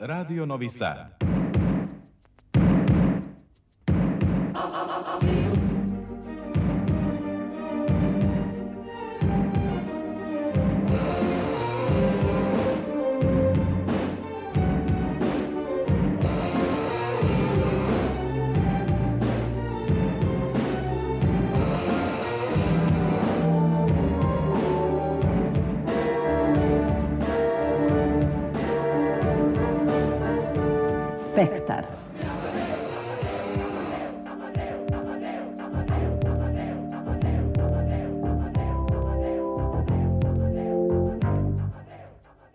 Radio Novi Sad. Spektar.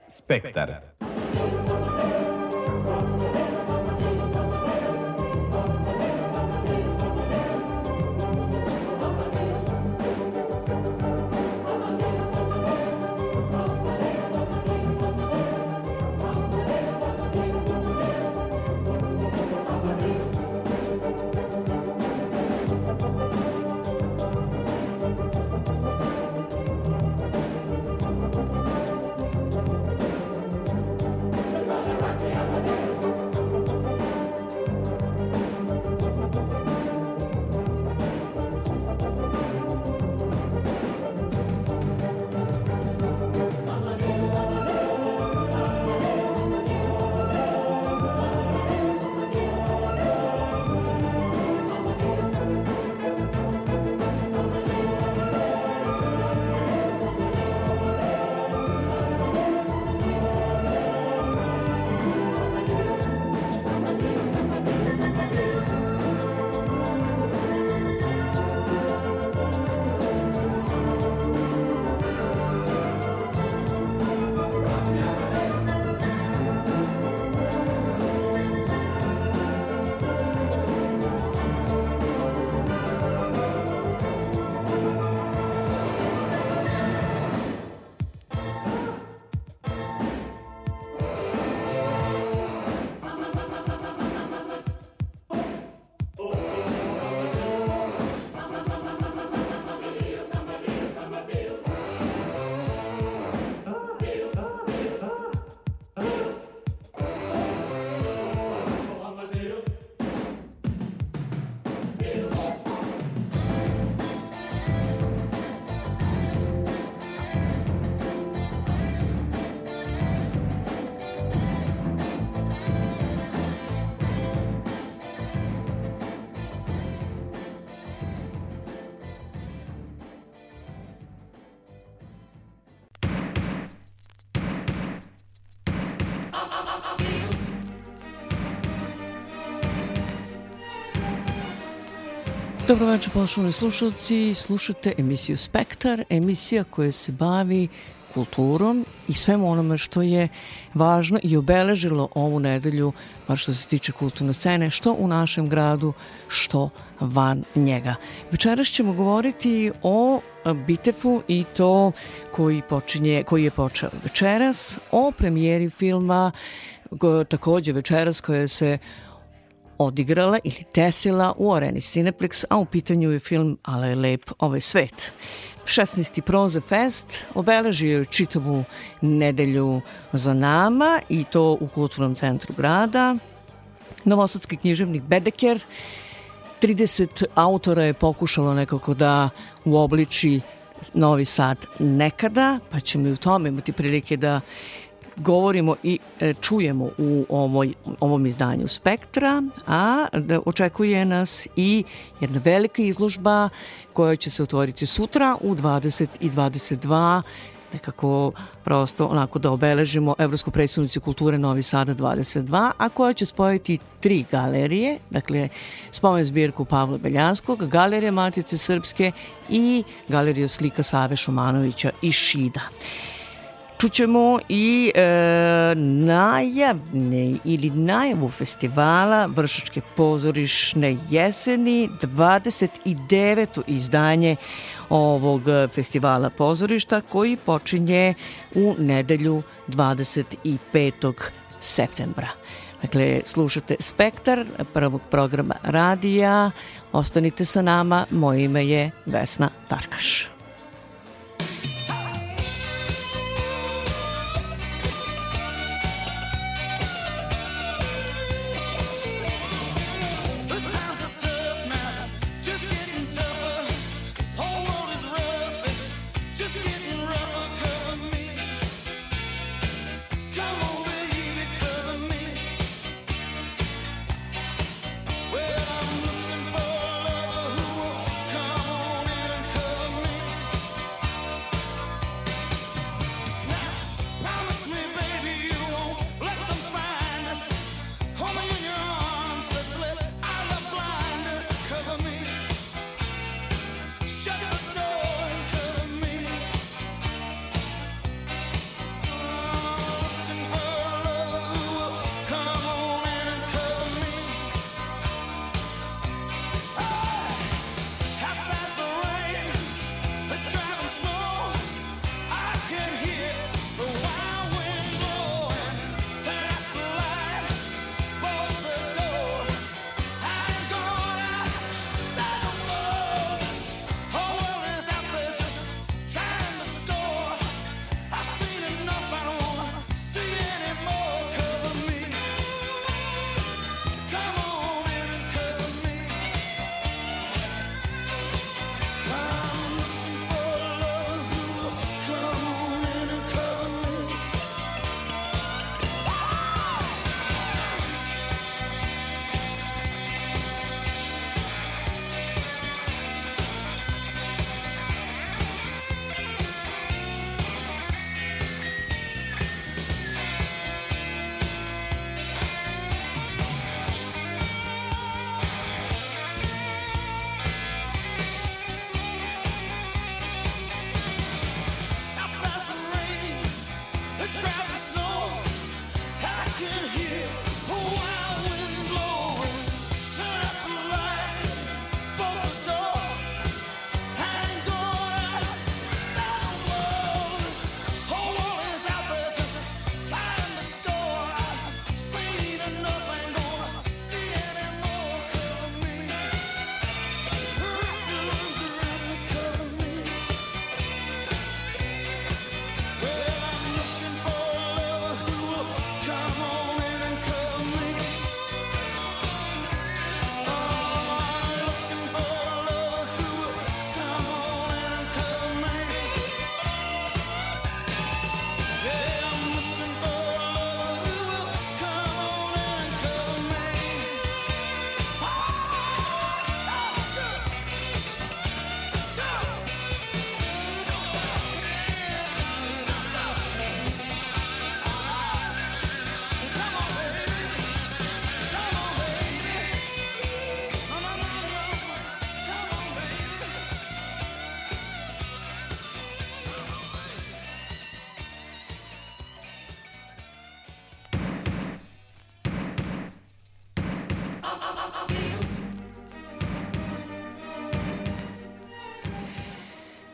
Spektar. Dobro večer, poštovani slušalci. Slušate emisiju Spektar, emisija koja se bavi kulturom i svemu onome što je važno i obeležilo ovu nedelju, bar što se tiče kulturne scene, što u našem gradu, što van njega. Večeras ćemo govoriti o Bitefu i to koji, počinje, koji je počeo večeras, o premijeri filma takođe večeras koja se odigrala ili tesila u areni Cineplex, a u pitanju je film Ale je lep ovaj svet. 16. Proze Fest obeležio je čitavu nedelju za nama i to u kulturnom centru grada. Novosadski književnik Bedeker 30 autora je pokušalo nekako da uobliči Novi Sad nekada, pa ćemo i u tome imati prilike da govorimo i e, čujemo u ovoj, ovom izdanju Spektra, a da očekuje nas i jedna velika izložba koja će se otvoriti sutra u 20 i 22 nekako prosto onako da obeležimo Evropsku predstavnicu kulture Novi Sada 22, a koja će spojiti tri galerije, dakle spomen zbirku Pavla Beljanskog, Galerija Matice Srpske i Galerija slika Save Šumanovića i Šida. Čućemo i e, najavne ili najavu festivala Vršačke pozorišne jeseni, 29. izdanje ovog festivala pozorišta koji počinje u nedelju 25. septembra. Dakle, slušate Spektar prvog programa radija. Ostanite sa nama, moje ime je Vesna Farkaš.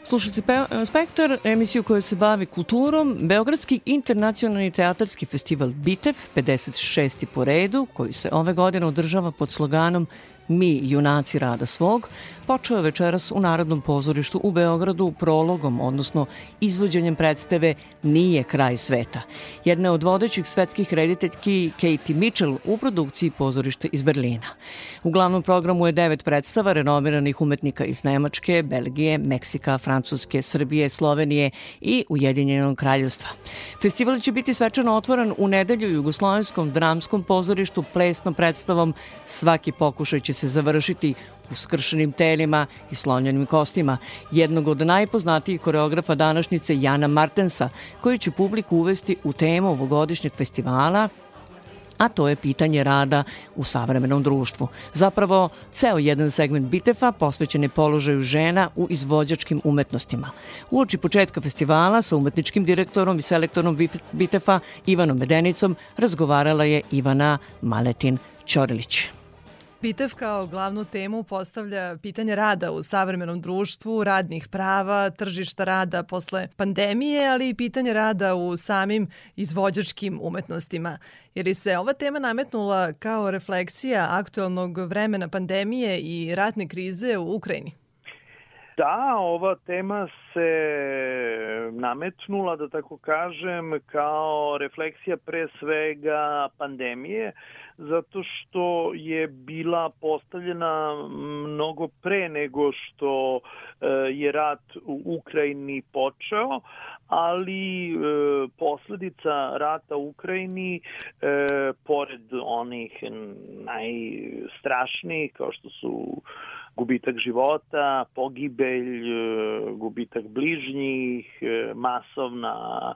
Slušajte Spektar, emisiju koja se bavi kulturom, Beogradski internacionalni teatarski festival Bitev, 56. po redu, koji se ove godine održava pod sloganom Mi, junaci rada svog, počeo večeras u Narodnom pozorištu u Beogradu prologom, odnosno izvođenjem predstave Nije kraj sveta. Jedna od vodećih svetskih rediteljki Katie Mitchell u produkciji pozorišta iz Berlina. U glavnom programu je devet predstava renomiranih umetnika iz Nemačke, Belgije, Meksika, Francuske, Srbije, Slovenije i Ujedinjenog kraljevstva. Festival će biti svečano otvoren u nedelju u Jugoslovenskom dramskom pozorištu plesnom predstavom Svaki pokušaj će se završiti u skršenim telima i slonjenim kostima, jednog od najpoznatijih koreografa današnjice Jana Martensa, koji će publiku uvesti u temu ovogodišnjeg festivala a to je pitanje rada u savremenom društvu. Zapravo, ceo jedan segment Bitefa posvećen je položaju žena u izvođačkim umetnostima. U oči početka festivala sa umetničkim direktorom i selektorom Bitefa Ivanom Medenicom razgovarala je Ivana Maletin Ćorilić. Pitev kao glavnu temu postavlja pitanje rada u savremenom društvu, radnih prava, tržišta rada posle pandemije, ali i pitanje rada u samim izvođačkim umetnostima. Je li se ova tema nametnula kao refleksija aktualnog vremena pandemije i ratne krize u Ukrajini? Da, ova tema se nametnula, da tako kažem, kao refleksija pre svega pandemije, zato što je bila postavljena mnogo pre nego što e, je rat u Ukrajini počeo, ali e, posledica rata u Ukrajini, e, pored onih najstrašnijih kao što su gubitak života, pogibelj, e, gubitak bližnjih, e, masovna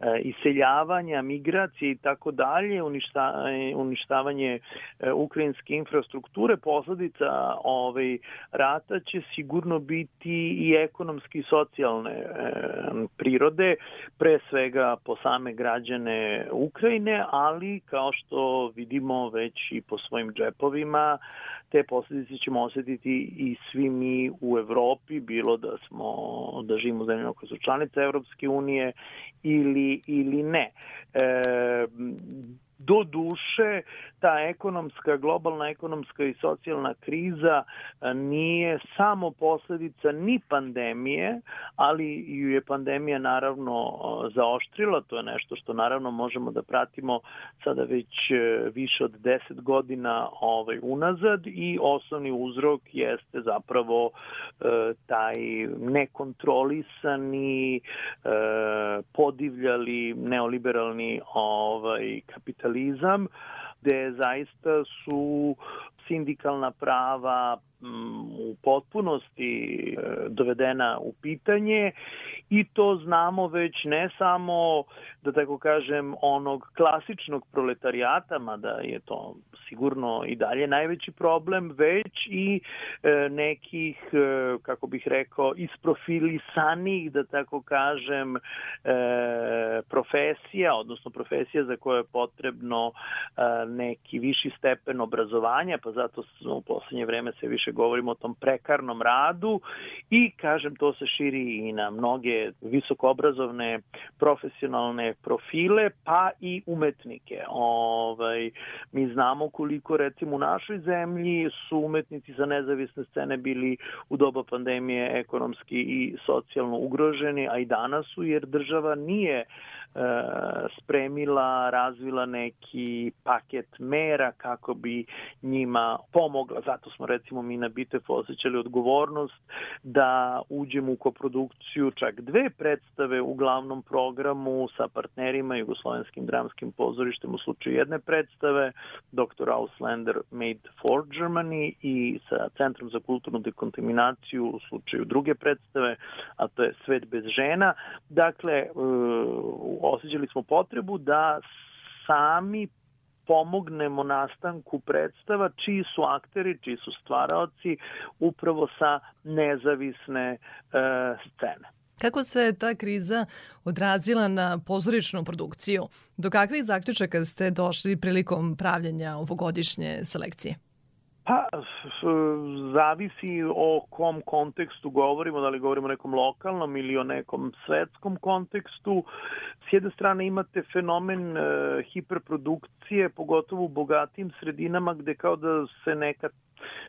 e, iseljavanja, migracije i tako dalje, uništavanje ukrajinske infrastrukture, posledica ovaj rata će sigurno biti i ekonomski i socijalne prirode, pre svega po same građane Ukrajine, ali kao što vidimo već i po svojim džepovima, te posledice ćemo osetiti i svi mi u Evropi, bilo da smo da živimo u zemljama koje su članice Evropske unije ili, ili ne. E, do duše ta ekonomska, globalna ekonomska i socijalna kriza e, nije samo posledica ni pandemije, ali ju je pandemija naravno e, zaoštrila, to je nešto što naravno možemo da pratimo sada već e, više od 10 godina ovaj, unazad i osnovni uzrok jeste zapravo taj nekontrolisani, podivljali neoliberalni ovaj, kapitalizam, gde zaista su sindikalna prava u potpunosti e, dovedena u pitanje i to znamo već ne samo, da tako kažem, onog klasičnog proletarijata, mada je to sigurno i dalje najveći problem, već i e, nekih, e, kako bih rekao, isprofilisanih, da tako kažem, profesija, odnosno profesija za koje je potrebno neki viši stepen obrazovanja, pa zato u poslednje vreme se više govorimo o tom prekarnom radu i kažem to se širi i na mnoge visokoobrazovne profesionalne profile pa i umetnike. Ovaj mi znamo koliko recimo u našoj zemlji su umetnici za nezavisne scene bili u doba pandemije ekonomski i socijalno ugroženi, a i danas su jer država nije E, spremila, razvila neki paket mera kako bi njima pomogla. Zato smo recimo mi na BITEF osjećali odgovornost da uđemo u koprodukciju čak dve predstave u glavnom programu sa partnerima Jugoslovenskim dramskim pozorištem u slučaju jedne predstave, Dr. Auslander Made for Germany i sa Centrom za kulturnu dekontaminaciju u slučaju druge predstave, a to je Svet bez žena. Dakle, osjećali smo potrebu da sami pomognemo nastanku predstava čiji su akteri, čiji su stvaraoci upravo sa nezavisne e, scene. Kako se ta kriza odrazila na pozoričnu produkciju? Do kakvih zaključaka ste došli prilikom pravljenja ovogodišnje selekcije? Pa, zavisi o kom kontekstu govorimo, da li govorimo o nekom lokalnom ili o nekom svetskom kontekstu. S jedne strane imate fenomen e, hiperprodukcije, pogotovo u bogatim sredinama gde kao da se neka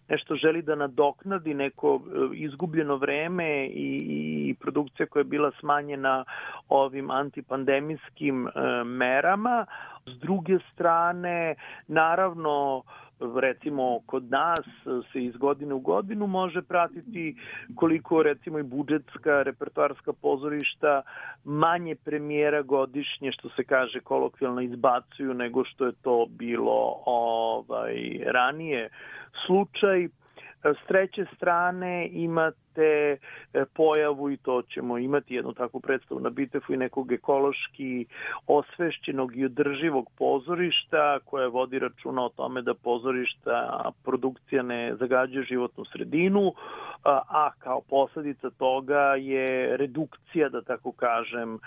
nešto želi da nadoknadi neko e, izgubljeno vreme i, i produkcija koja je bila smanjena ovim antipandemijskim e, merama. S druge strane, naravno, recimo kod nas se iz godine u godinu može pratiti koliko recimo i budžetska repertoarska pozorišta manje premijera godišnje što se kaže kolokvijalno izbacuju nego što je to bilo ovaj ranije slučaj. S treće strane imate e, pojavu i to ćemo imati jednu takvu predstavu na Bitefu i nekog ekološki osvešćenog i održivog pozorišta koja vodi računa o tome da pozorišta produkcija ne zagađuje životnu sredinu, a kao posledica toga je redukcija, da tako kažem, e,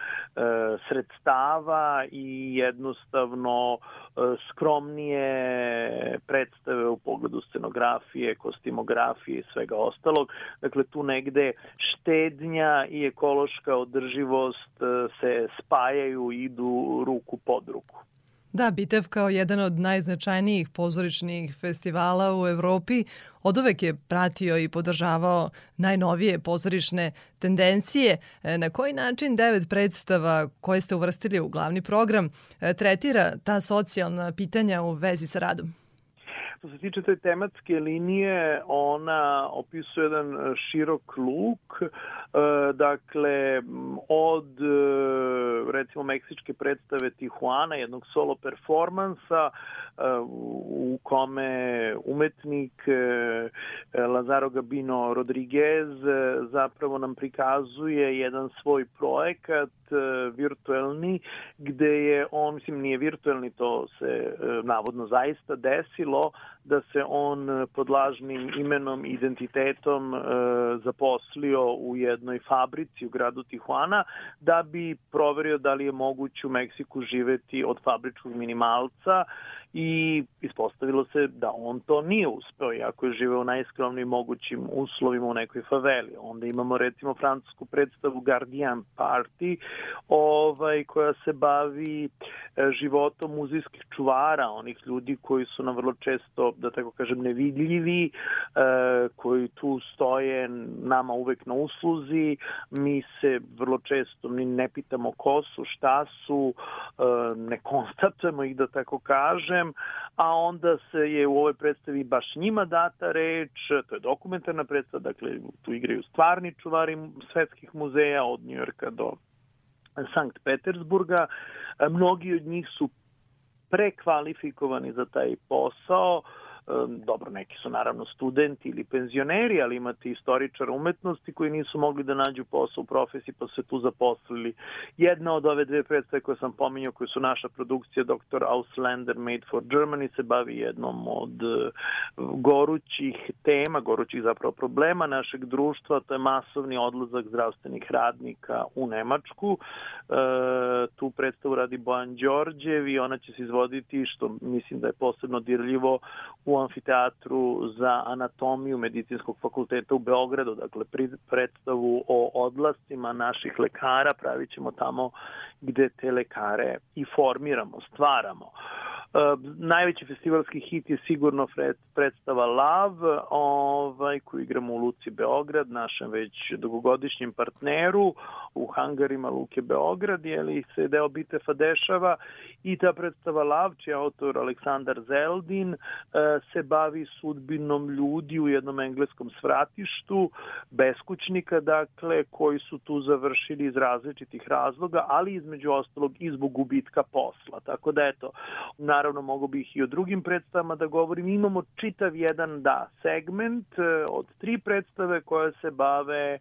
sredstava i jednostavno e, skromnije predstave u pogledu scenografije, kostimografije i svega ostalog. Dakle, tu negde štednja i ekološka održivost e, se spajaju i idu ruku pod ruku. Da, Bitev kao jedan od najznačajnijih pozorišnih festivala u Evropi od uvek je pratio i podržavao najnovije pozorišne tendencije. E, na koji način devet predstava koje ste uvrstili u glavni program e, tretira ta socijalna pitanja u vezi sa radom? Što se tiče te tematske linije, ona opisuje jedan e, širok luk, e, dakle, od e, recimo meksičke predstave Tijuana, jednog solo performansa, u kome umetnik Lazaro Gabino Rodriguez zapravo nam prikazuje jedan svoj projekat virtuelni gde je on, mislim nije virtuelni, to se navodno zaista desilo, da se on pod lažnim imenom i identitetom e, zaposlio u jednoj fabrici u gradu Tijuana da bi proverio da li je moguće u Meksiku živeti od fabričkog minimalca i ispostavilo se da on to nije uspeo, iako je živeo u najskromnijim mogućim uslovima u nekoj faveli. Onda imamo recimo francusku predstavu Guardian Party, ovaj, koja se bavi e, životom muzijskih čuvara, onih ljudi koji su nam vrlo često, da tako kažem, nevidljivi, e, koji tu stoje nama uvek na usluzi, mi se vrlo često ni ne pitamo ko su, šta su, e, ne konstatujemo ih, da tako kažem, kažem, a onda se je u ovoj predstavi baš njima data reč, to je dokumentarna predstava, dakle tu igraju stvarni čuvari svetskih muzeja od Njujorka do Sankt Petersburga. Mnogi od njih su prekvalifikovani za taj posao, dobro, neki su naravno studenti ili penzioneri, ali imate istoričara umetnosti koji nisu mogli da nađu posao u profesiji pa se tu zaposlili. Jedna od ove dve predstave koje sam pominjao, koje su naša produkcija Dr. Auslander Made for Germany, se bavi jednom od e, gorućih tema, gorućih zapravo problema našeg društva, to je masovni odlazak zdravstvenih radnika u Nemačku. E, tu predstavu radi Bojan Đorđev i ona će se izvoditi, što mislim da je posebno dirljivo, u amfiteatru za anatomiju medicinskog fakulteta u Beogradu, dakle predstavu o odlascima naših lekara pravit ćemo tamo gde te lekare i formiramo, stvaramo. Najveći festivalski hit je sigurno predstava Lav, ovaj, koju igramo u Luci Beograd, našem već dugogodišnjem partneru, u hangarima Luke Beograd, li se deo Bitefa dešava i ta predstava Lav, čiji autor Aleksandar Zeldin, uh, se bavi sudbinom ljudi u jednom engleskom svratištu, beskućnika, dakle, koji su tu završili iz različitih razloga, ali između ostalog i zbog gubitka posla. Tako da, eto, na naravno mogu bih i o drugim predstavama da govorim. Imamo čitav jedan da segment e, od tri predstave koje se bave e,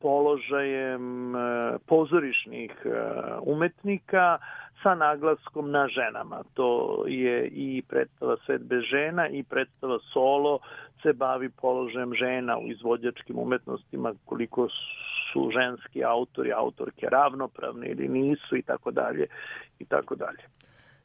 položajem e, pozorišnih umetnika sa naglaskom na ženama. To je i predstava Svet bez žena i predstava Solo se bavi položajem žena u izvođačkim umetnostima, koliko su ženski autori, autorke ravnopravni ili nisu i tako dalje i tako dalje.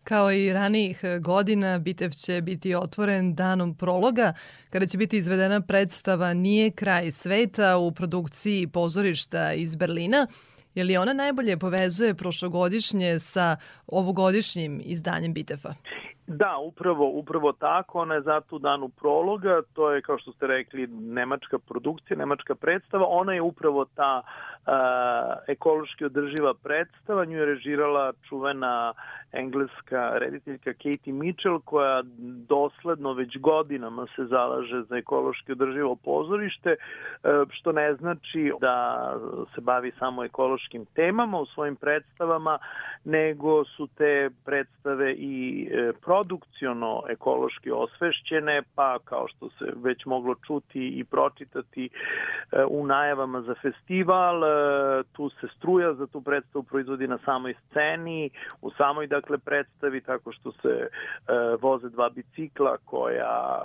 Kao i ranijih godina, Bitev će biti otvoren danom prologa, kada će biti izvedena predstava Nije kraj sveta u produkciji pozorišta iz Berlina, Je li ona najbolje povezuje prošlogodišnje sa ovogodišnjim izdanjem Bitefa? Da, upravo, upravo tako, ona je zato u danu prologa, to je kao što ste rekli nemačka produkcija, nemačka predstava, ona je upravo ta uh, ekološki održiva predstava, nju je režirala čuvena engleska rediteljka Katie Mitchell koja dosledno već godinama se zalaže za ekološki održivo pozorište, što ne znači da se bavi samo ekološkim temama u svojim predstavama, nego su te predstave i e, produkciono ekološki osvešćene, pa kao što se već moglo čuti i pročitati e, u najavama za festival, e, tu se struja za tu predstavu proizvodi na samoj sceni, u samoj dakle predstavi tako što se voze dva bicikla koja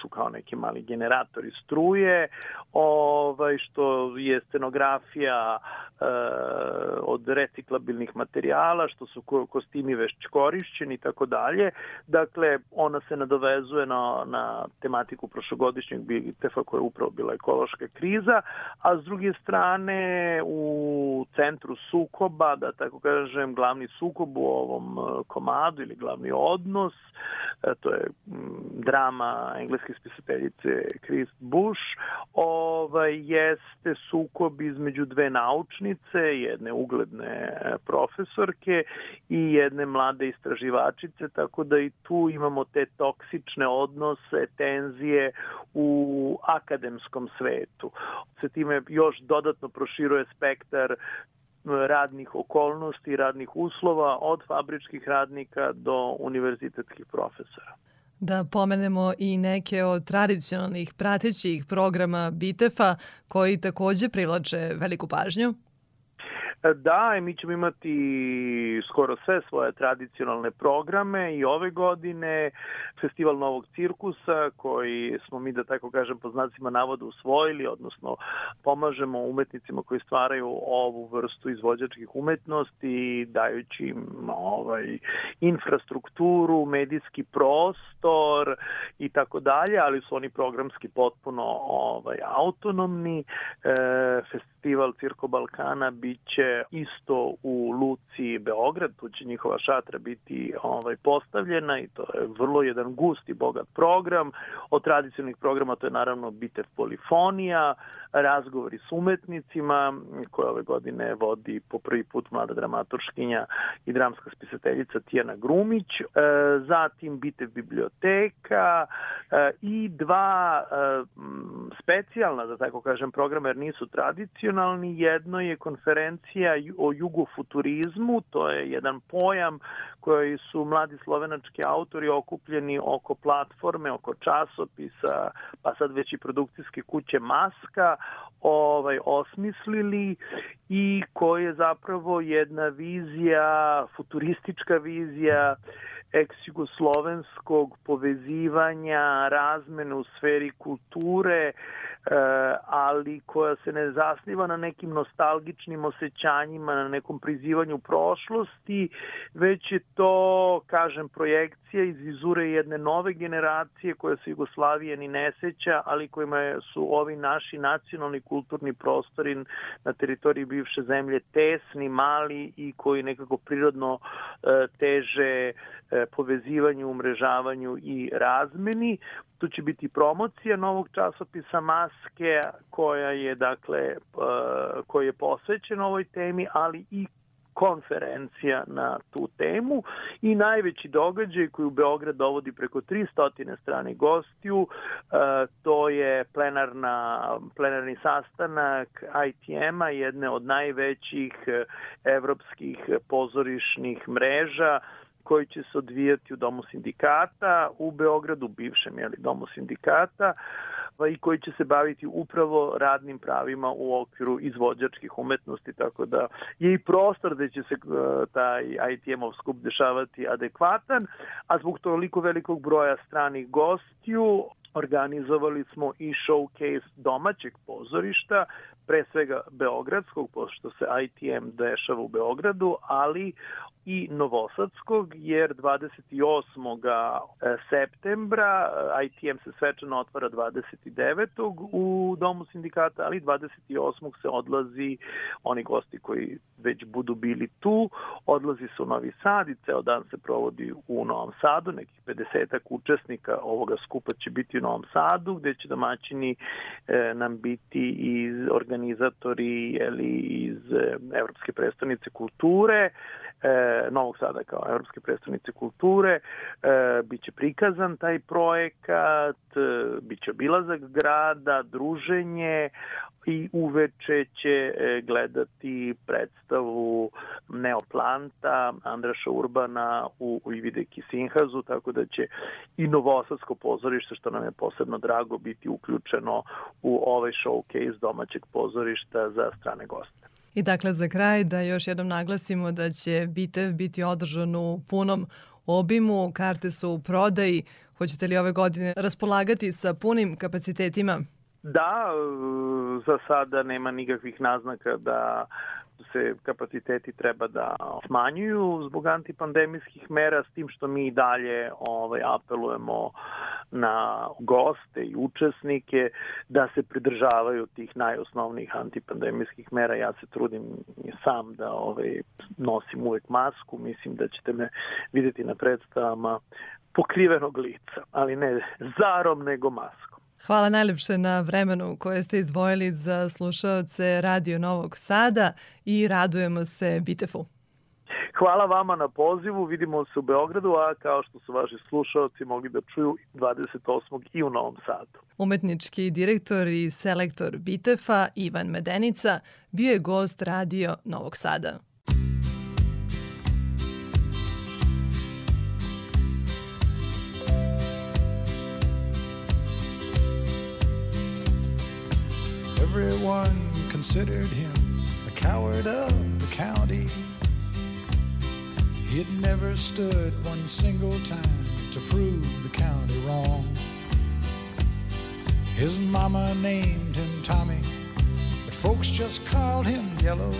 su kao neki mali generatori struje, ovaj što je scenografija od reciklabilnih materijala, što su kostimi već korišćeni i tako dalje. Dakle, ona se nadovezuje na, na tematiku prošlogodišnjeg BITEF-a koja je upravo bila ekološka kriza, a s druge strane u centru sukoba, da tako kažem, glavni sukob u ovom e, komadu ili glavni odnos, e, to je drama engleske spisateljice Chris Bush, ovaj, jeste sukob između dve naučnice, jedne ugledne e, profesorke i jedne mlade istraživačice, tako da i tu imamo te toksične odnose, tenzije u akademskom svetu. Se time još dodatno proširuje spektar radnih okolnosti, radnih uslova od fabričkih radnika do univerzitetskih profesora. Da pomenemo i neke od tradicionalnih pratećih programa Bitefa koji takođe privlače veliku pažnju. Da, mi ćemo imati skoro sve svoje tradicionalne programe i ove godine festival Novog cirkusa koji smo mi da tako kažem po znacima navoda usvojili, odnosno pomažemo umetnicima koji stvaraju ovu vrstu izvođačkih umetnosti dajući im ovaj, infrastrukturu, medijski prostor i tako dalje, ali su oni programski potpuno ovaj, autonomni. E, festival Cirko Balkana biće isto u Luci Beograd, tu će njihova šatra biti ovaj, postavljena i to je vrlo jedan gust i bogat program. Od tradicionalnih programa to je naravno Bitev Polifonija, razgovori s umetnicima koje ove godine vodi po prvi put mlada dramaturškinja i dramska spisateljica Tijana Grumić, e, zatim Bitev biblioteka e, i dva e, specijalna, da tako kažem, programa jer nisu tradicionalni. Jedno je konferencija o jugofuturizmu, to je jedan pojam koji su mladi slovenački autori okupljeni oko platforme, oko časopisa, pa sad već i produkcijske kuće Maska, ovaj osmislili i koji je zapravo jedna vizija, futuristička vizija ex-jugoslovenskog povezivanja, razmene u sferi kulture, ali koja se ne zasniva na nekim nostalgičnim osjećanjima, na nekom prizivanju prošlosti, već je to, kažem, projekcija iz vizure jedne nove generacije koja se Jugoslavije ni ne seća, ali kojima su ovi naši nacionalni kulturni prostori na teritoriji bivše zemlje tesni, mali i koji nekako prirodno e, teže e, povezivanju, umrežavanju i razmeni. Tu će biti promocija novog časopisa Maske koja je dakle e, koja je posvećena ovoj temi, ali i konferencija na tu temu i najveći događaj koji u Beograd dovodi preko 300 strani gostiju, e, to je plenarna, plenarni sastanak ITM-a, jedne od najvećih e, evropskih pozorišnih mreža, koji će se odvijati u Domu sindikata u Beogradu, bivšem jeli, Domu sindikata, i koji će se baviti upravo radnim pravima u okviru izvođačkih umetnosti, tako da je i prostor gde će se uh, taj ITM-ov skup dešavati adekvatan, a zbog toliko velikog broja stranih gostiju organizovali smo i showcase domaćeg pozorišta, pre svega Beogradskog, pošto se ITM dešava u Beogradu, ali i Novosadskog, jer 28. E, septembra e, ITM se svečano otvara 29. u Domu sindikata, ali 28. se odlazi, oni gosti koji već budu bili tu, odlazi se u Novi Sad i ceo dan se provodi u Novom Sadu, nekih 50 učesnika ovoga skupa će biti u Novom Sadu, gde će domaćini e, nam biti i organizatori ili iz e, Evropske predstavnice kulture, e, Novog Sada kao Evropske predstavnice kulture, e, biće prikazan taj projekat, e, biće obilazak grada, druženje i uveče će e, gledati predstavu Neoplanta Andraša Urbana u, u Ivide Kisinhazu, tako da će i Novosadsko pozorište, što nam je posebno drago, biti uključeno u ovaj showcase domaćeg pozorišta za strane goste. I dakle za kraj da još jednom naglasimo da će Bitev biti održan u punom obimu, karte su u prodaji. Hoćete li ove godine raspolagati sa punim kapacitetima? Da, za sada nema nikakvih naznaka da se kapaciteti treba da smanjuju zbog antipandemijskih mera, s tim što mi dalje ovaj, apelujemo na goste i učesnike da se pridržavaju tih najosnovnijih antipandemijskih mera. Ja se trudim sam da ovaj, nosim uvek masku, mislim da ćete me videti na predstavama pokrivenog lica, ali ne zarom nego maskom. Hvala najlepše na vremenu koje ste izdvojili za slušaoce Radio Novog Sada i radujemo se Bitefu. Hvala vama na pozivu, vidimo se u Beogradu, a kao što su vaši slušalci mogli da čuju 28. i u Novom Sadu. Umetnički direktor i selektor Bitefa Ivan Medenica bio je gost radio Novog Sada. Everyone considered him the coward of the county. He'd never stood one single time to prove the county wrong. His mama named him Tommy, but folks just called him Yellow.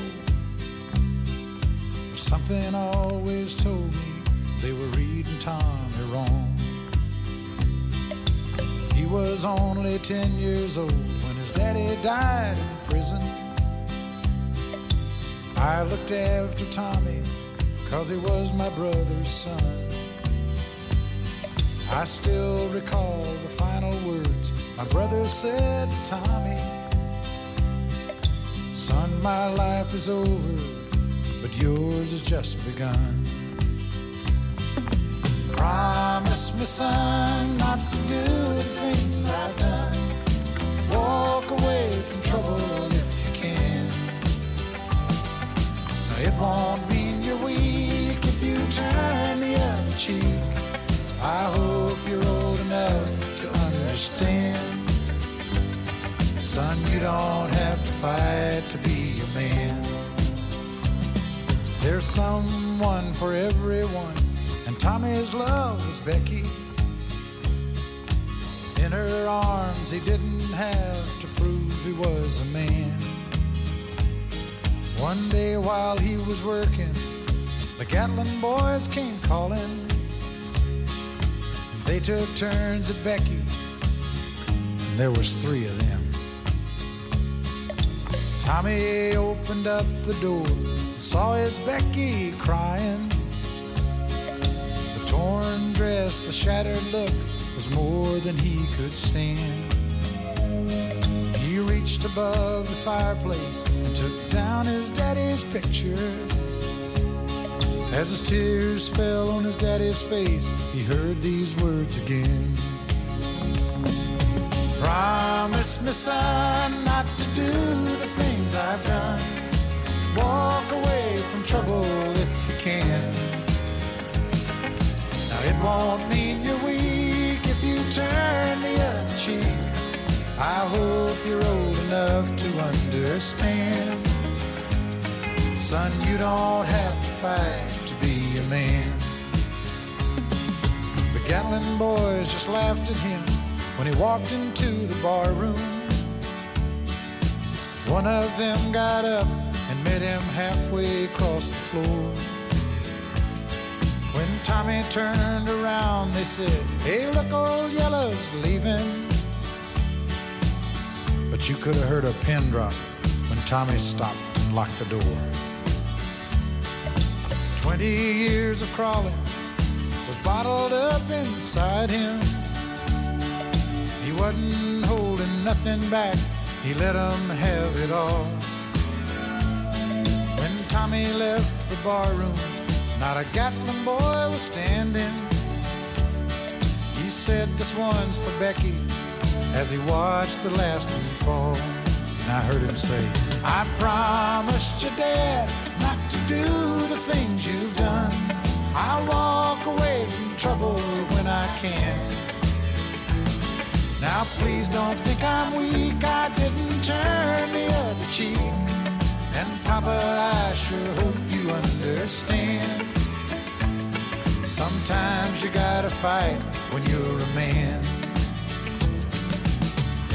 Something always told me they were reading Tommy wrong. He was only 10 years old daddy died in prison. I looked after Tommy cause he was my brother's son. I still recall the final words my brother said to Tommy Son, my life is over, but yours has just begun. Promise me, son, not to do the things I've done. Walk away from trouble if you can. It won't be weak if you turn the other cheek. I hope you're old enough to understand. Son, you don't have to fight to be a man. There's someone for everyone, and Tommy's love was Becky. In her arms, he didn't have to prove he was a man. One day while he was working, the Gatlin boys came calling. They took turns at Becky, and there was three of them. Tommy opened up the door and saw his Becky crying. The torn dress, the shattered look was more than he could stand. He reached above the fireplace and took down his daddy's picture. As his tears fell on his daddy's face, he heard these words again. Promise me, son, not to do the things I've done. Walk away from trouble if you can. Now, it won't mean you're weak if you turn the other cheek. I hope you're old enough to understand. Son, you don't have to fight to be a man. The Gatlin boys just laughed at him when he walked into the bar room. One of them got up and met him halfway across the floor. When Tommy turned around, they said, Hey, look, old Yellow's leaving. But you could have heard a pin drop when Tommy stopped and locked the door. Twenty years of crawling was bottled up inside him. He wasn't holding nothing back, he let them have it all. When Tommy left the barroom, not a Gatlin boy was standing. He said, This one's for Becky, as he watched the last one fall. And I heard him say, I promised your dad not to do the things you've done. I'll walk away from trouble when I can. Now please don't think I'm weak, I didn't turn the other cheek. And Papa, I sure hope you understand. Sometimes you gotta fight when you're a man.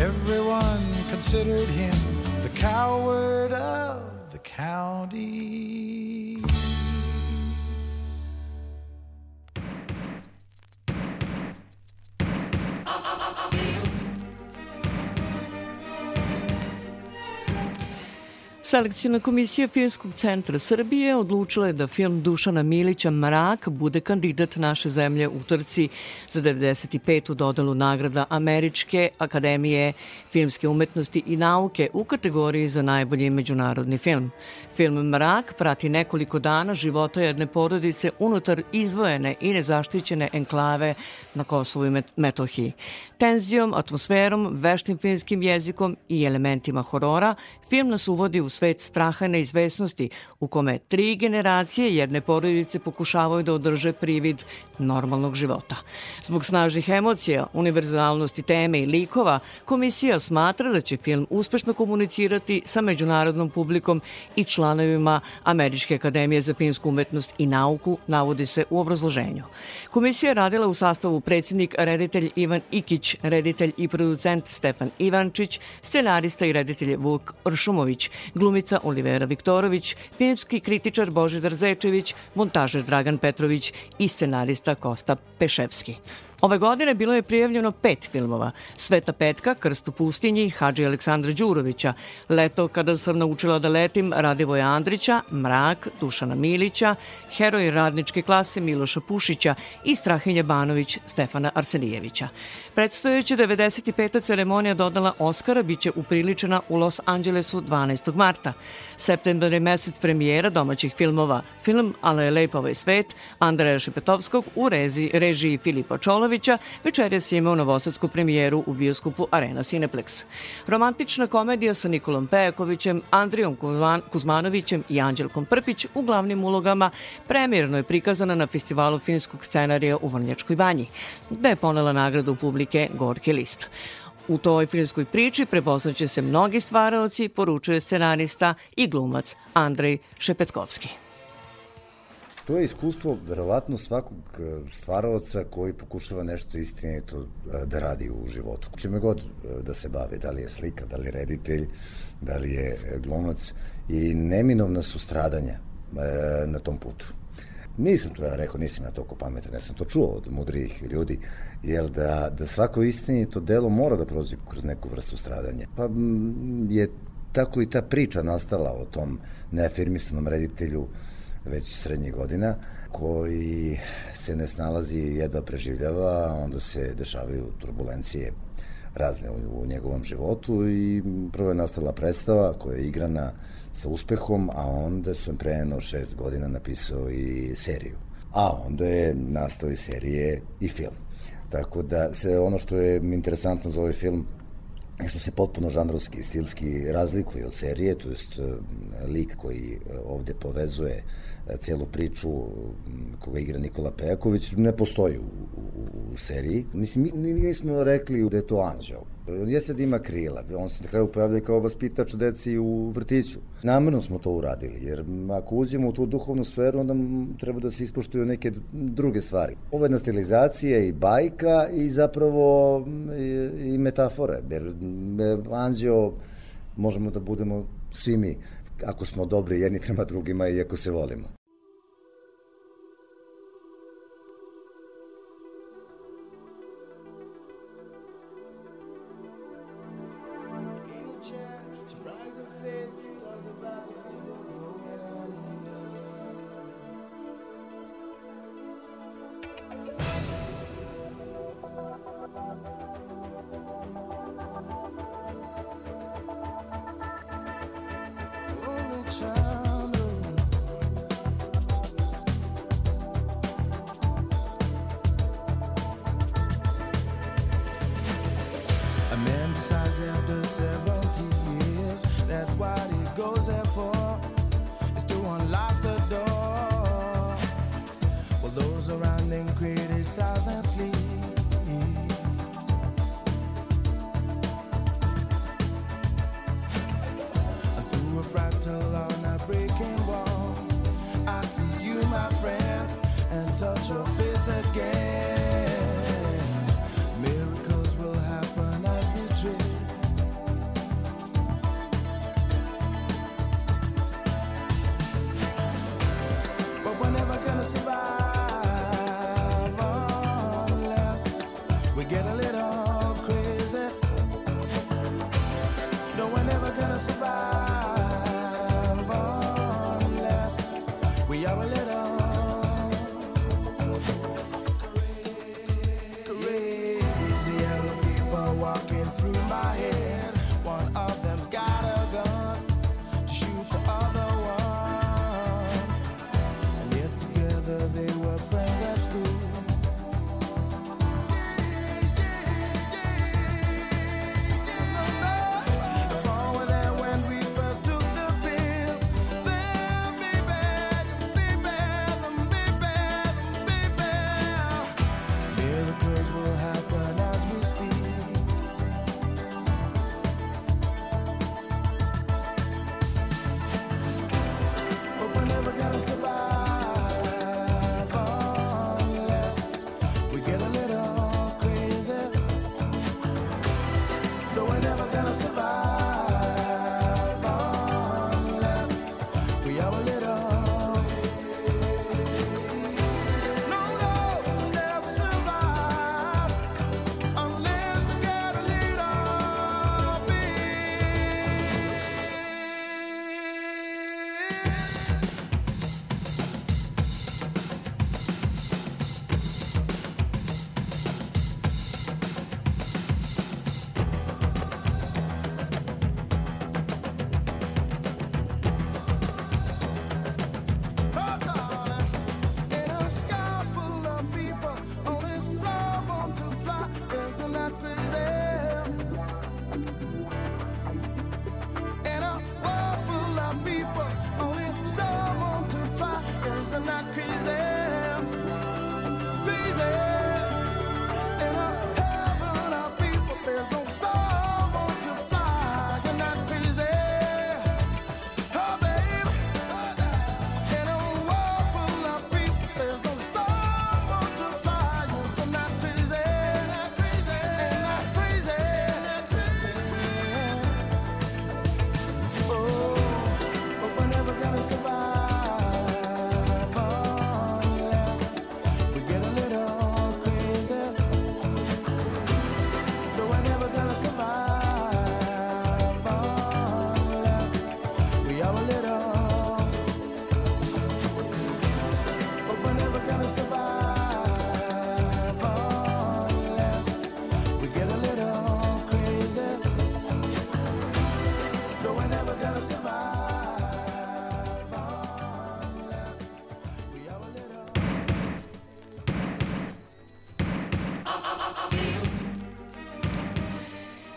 Everyone considered him the coward of the county. Selekcijna komisija Filmskog centra Srbije odlučila je da film Dušana Milića Mrak bude kandidat naše zemlje u trci za 95. dodelu nagrada Američke akademije filmske umetnosti i nauke u kategoriji za najbolji međunarodni film. Film Mrak prati nekoliko dana života jedne porodice unutar izdvojene i nezaštićene enklave na Kosovu i Metohiji. Tenzijom, atmosferom, veštim filmskim jezikom i elementima horora, film nas uvodi u svet straha i neizvesnosti u kome tri generacije jedne porodice pokušavaju da održe privid normalnog života. Zbog snažnih emocija, univerzalnosti teme i likova, komisija smatra da će film uspešno komunicirati sa međunarodnom publikom i članovima Američke akademije za filmsku umetnost i nauku, navodi se u obrazloženju. Komisija je radila u sastavu predsednik, reditelj Ivan Ikić, reditelj i producent Stefan Ivančić, scenarista i reditelj Vuk Ršumović, glumica Olivera Viktorović, filmski kritičar Božidar Zečević, montažer Dragan Petrović i scenarista Kosta Peševski. Ove godine bilo je prijavljeno pet filmova. Sveta petka, Krst u pustinji, Hadži Aleksandra Đurovića, Leto kada sam naučila da letim, Radivoja Andrića, Mrak, Dušana Milića, Heroj radničke klase Miloša Pušića i Strahinja Banović Stefana Arsenijevića. Predstojeća 95. ceremonija dodala Oscara biće upriličena u Los Angelesu 12. marta. Septembar je mesec premijera domaćih filmova. Film Ale je lep ovaj svet, Andreja Šepetovskog u režiji Filipa Čolovića, večeras je imao novosadsku premijeru u bioskopu Arena Cineplex. Romantična komedija sa Nikolom Pejakovićem, Andrijom Kuzmanovićem i Anđelkom Prpić u glavnim ulogama premijerno je prikazana na festivalu finskog scenarija u Vrnjačkoj banji, gde je ponela nagradu publike Gorki list. U toj filmskoj priči prepoznaće se mnogi stvaraoci, poručuje scenarista i glumac Andrej Šepetkovski. To je iskustvo verovatno svakog e, stvaraoca koji pokušava nešto istinito e, da radi u životu. Čime god e, da se bavi, da li je slika, da li je reditelj, da li je glumac i neminovna su stradanja na tom putu. Nisam to ja rekao, nisam ja toliko pametan, ja sam to čuo od mudrijih ljudi, jel da, da svako istinito delo mora da prođe kroz neku vrstu stradanja. Pa je tako i ta priča nastala o tom neafirmisanom reditelju već srednjih godina, koji se ne snalazi i jedva preživljava, onda se dešavaju turbulencije razne u, u njegovom životu i prvo je nastala predstava koja je igrana sa uspehom, a onda sam pre jedno šest godina napisao i seriju. A onda je nastao i serije i film. Tako da se ono što je interesantno za ovaj film je što se potpuno žanrovski i stilski razlikuje od serije, to jest e, lik koji e, ovde povezuje e, celu priču koga igra Nikola Pejaković ne postoji u, u, u seriji. Mislim, mi nismo rekli da je to anđeo. On jeste da ima krila, on se na kraju pojavlja kao vaspitač deci u vrtiću. Namerno smo to uradili, jer ako uđemo u tu duhovnu sferu, onda treba da se ispoštuju neke druge stvari. Ovo je stilizacija i bajka i zapravo i, i metafore, jer anđeo možemo da budemo svi mi, ako smo dobri jedni prema drugima i ako se volimo.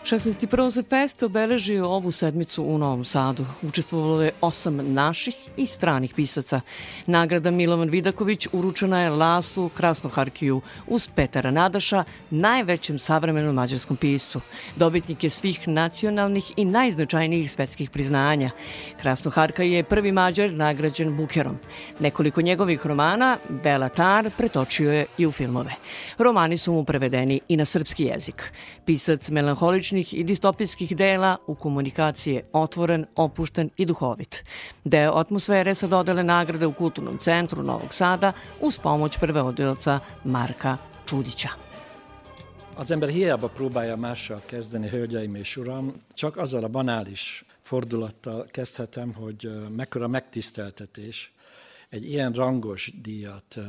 16. Proze Fest obeležio ovu sedmicu u Novom Sadu. Učestvovalo je osam naših i stranih pisaca. Nagrada Milovan Vidaković uručena je Laslu Krasnoharkiju uz Petara Nadaša, najvećem savremenom mađarskom piscu. Dobitnik je svih nacionalnih i najznačajnijih svetskih priznanja. Krasnoharka je prvi mađar nagrađen Bukerom. Nekoliko njegovih romana Bela Tar pretočio je i u filmove. Romani su mu prevedeni i na srpski jezik. Pisac melanholični tragičnih i distopijskih dela u komunikaciji je otvoren, opušten i duhovit. Deo atmosfere sa dodele nagrade u Kulturnom centru Novog Sada uz pomoć prevodioca Marka Čudića. Az ember hiába próbálja mással kezdeni, hölgyeim és uram, csak azzal a banális fordulattal kezdhetem, hogy mekkora megtiszteltetés egy ilyen rangos díjat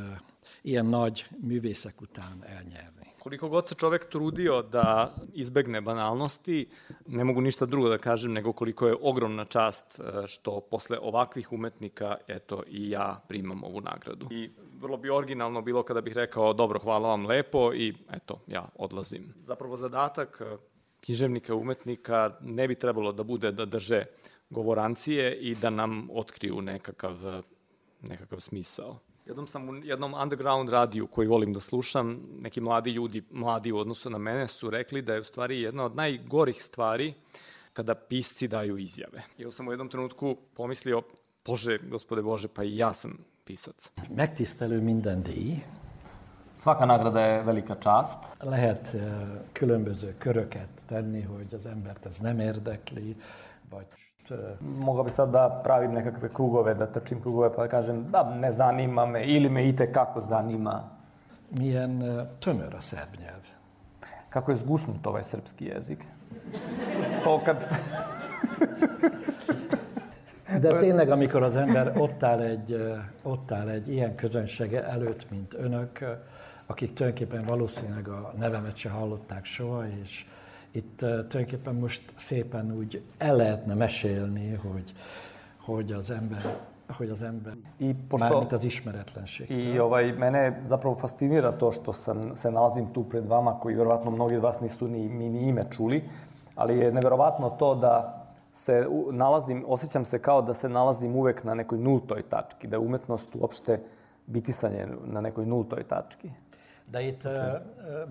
ilyen nagy művészek után elnyerni. Koliko god se čovek trudio da izbegne banalnosti, ne mogu ništa drugo da kažem nego koliko je ogromna čast e, što posle ovakvih umetnika, eto, i ja primam ovu nagradu. I vrlo bi originalno bilo kada bih rekao, dobro, hvala vam lepo i eto, ja odlazim. Zapravo zadatak e, književnika umetnika ne bi trebalo da bude da drže govorancije i da nam otkriju nekakav, nekakav smisao. Jednom sam u jednom underground radiju koji volim da slušam, neki mladi ljudi, mladi u odnosu na mene, su rekli da je u stvari jedna od najgorih stvari kada pisci daju izjave. I sam u jednom trenutku pomislio, Bože, gospode Bože, pa i ja sam pisac. Megtisztelő minden díj. Svaka nagrada je velika čast. Lehet uh, különböző köröket tenni, hogy az embert ez nem érdekli, vagy Mogao bi sad da pravim nekakve krugove, da trčim krugove pa da kažem da ne zanima me ili me ite kako zanima. Milyen tömör a szerb nyelv. Kako je zgusnut ovaj srpski jezik. To kad... De tényleg, amikor az ember ott áll egy, ott áll egy ilyen közönsége előtt, mint önök, akik tulajdonképpen valószínűleg a nevemet se hallották soha, és itt uh, tulajdonképpen most szépen úgy el lehetne mesélni, hogy, hogy az ember hogy az ember, I pošto, mármint az ismeretlenség. I ovaj, mene zapravo fascinira to što sam, se nalazim tu pred vama, koji verovatno mnogi od vas nisu ni, mi ni ime čuli, ali je neverovatno to da se nalazim, osjećam se kao da se nalazim uvek na nekoj nultoj tački, da je umetnost uopšte bitisanje na nekoj nultoj tački. De itt uh,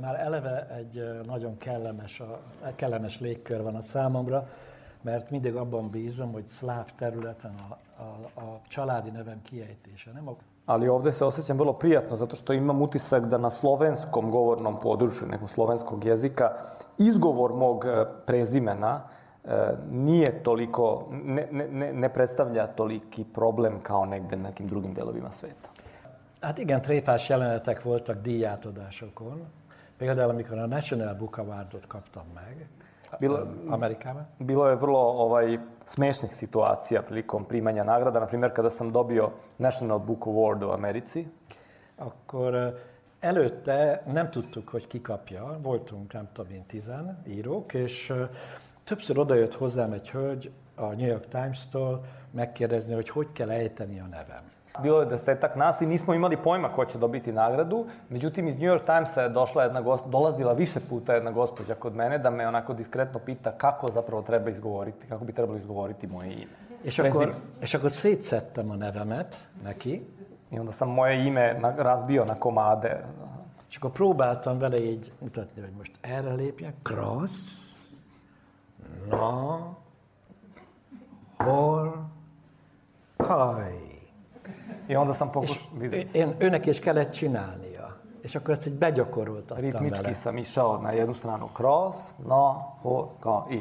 már eleve egy nagyon kellemes, a, kellemes légkör van a számomra, mert mindig abban bízom, hogy szláv területen a, a, a családi nevem kiejtése. Nem a... Ali ovde se osjećam vrlo prijatno, zato što imam utisak da na slovenskom govornom području, nekog slovenskog jezika, izgovor mog prezimena nije toliko, ne, ne, ne predstavlja toliki problem kao negde na nekim drugim delovima sveta. Hát igen, tréfás jelenetek voltak díjátadásokon. Például, amikor a National Book Awardot kaptam meg, bilo, Amerikában. Bilo je vrlo ovaj, smešnih situacija prilikom primanja nagrada. Na primjer, kada sam dobio National Book Award u Americi. Akkor előtte nem tudtuk, hogy ki kapja. Voltunk, nem tudom én, tizen írók, és többször odajött hozzám egy hölgy a New York Times-tól megkérdezni, hogy hogy kell ejteni a nevem. Bilo je desetak nas i nismo imali pojma ko će dobiti nagradu. Međutim, iz New York Timesa je došla jedna gost, dolazila više puta jedna gospođa kod mene da me onako diskretno pita kako zapravo treba izgovoriti, kako bi trebalo izgovoriti moje ime. És akkor, és akkor szétszettem a nevemet neki. I onda sam moje ime na, razbio na komade. És akkor próbáltam vele így mutatni, hogy most erre lépjek. Krasz. Na. Hol. Kaj. I onda sam pokušao, Én, őnek is kellett csinálnia. És akkor ezt így begyakoroltattam Ritmički vele. sam išao na jednu stranu cross, na, ho, ka, i.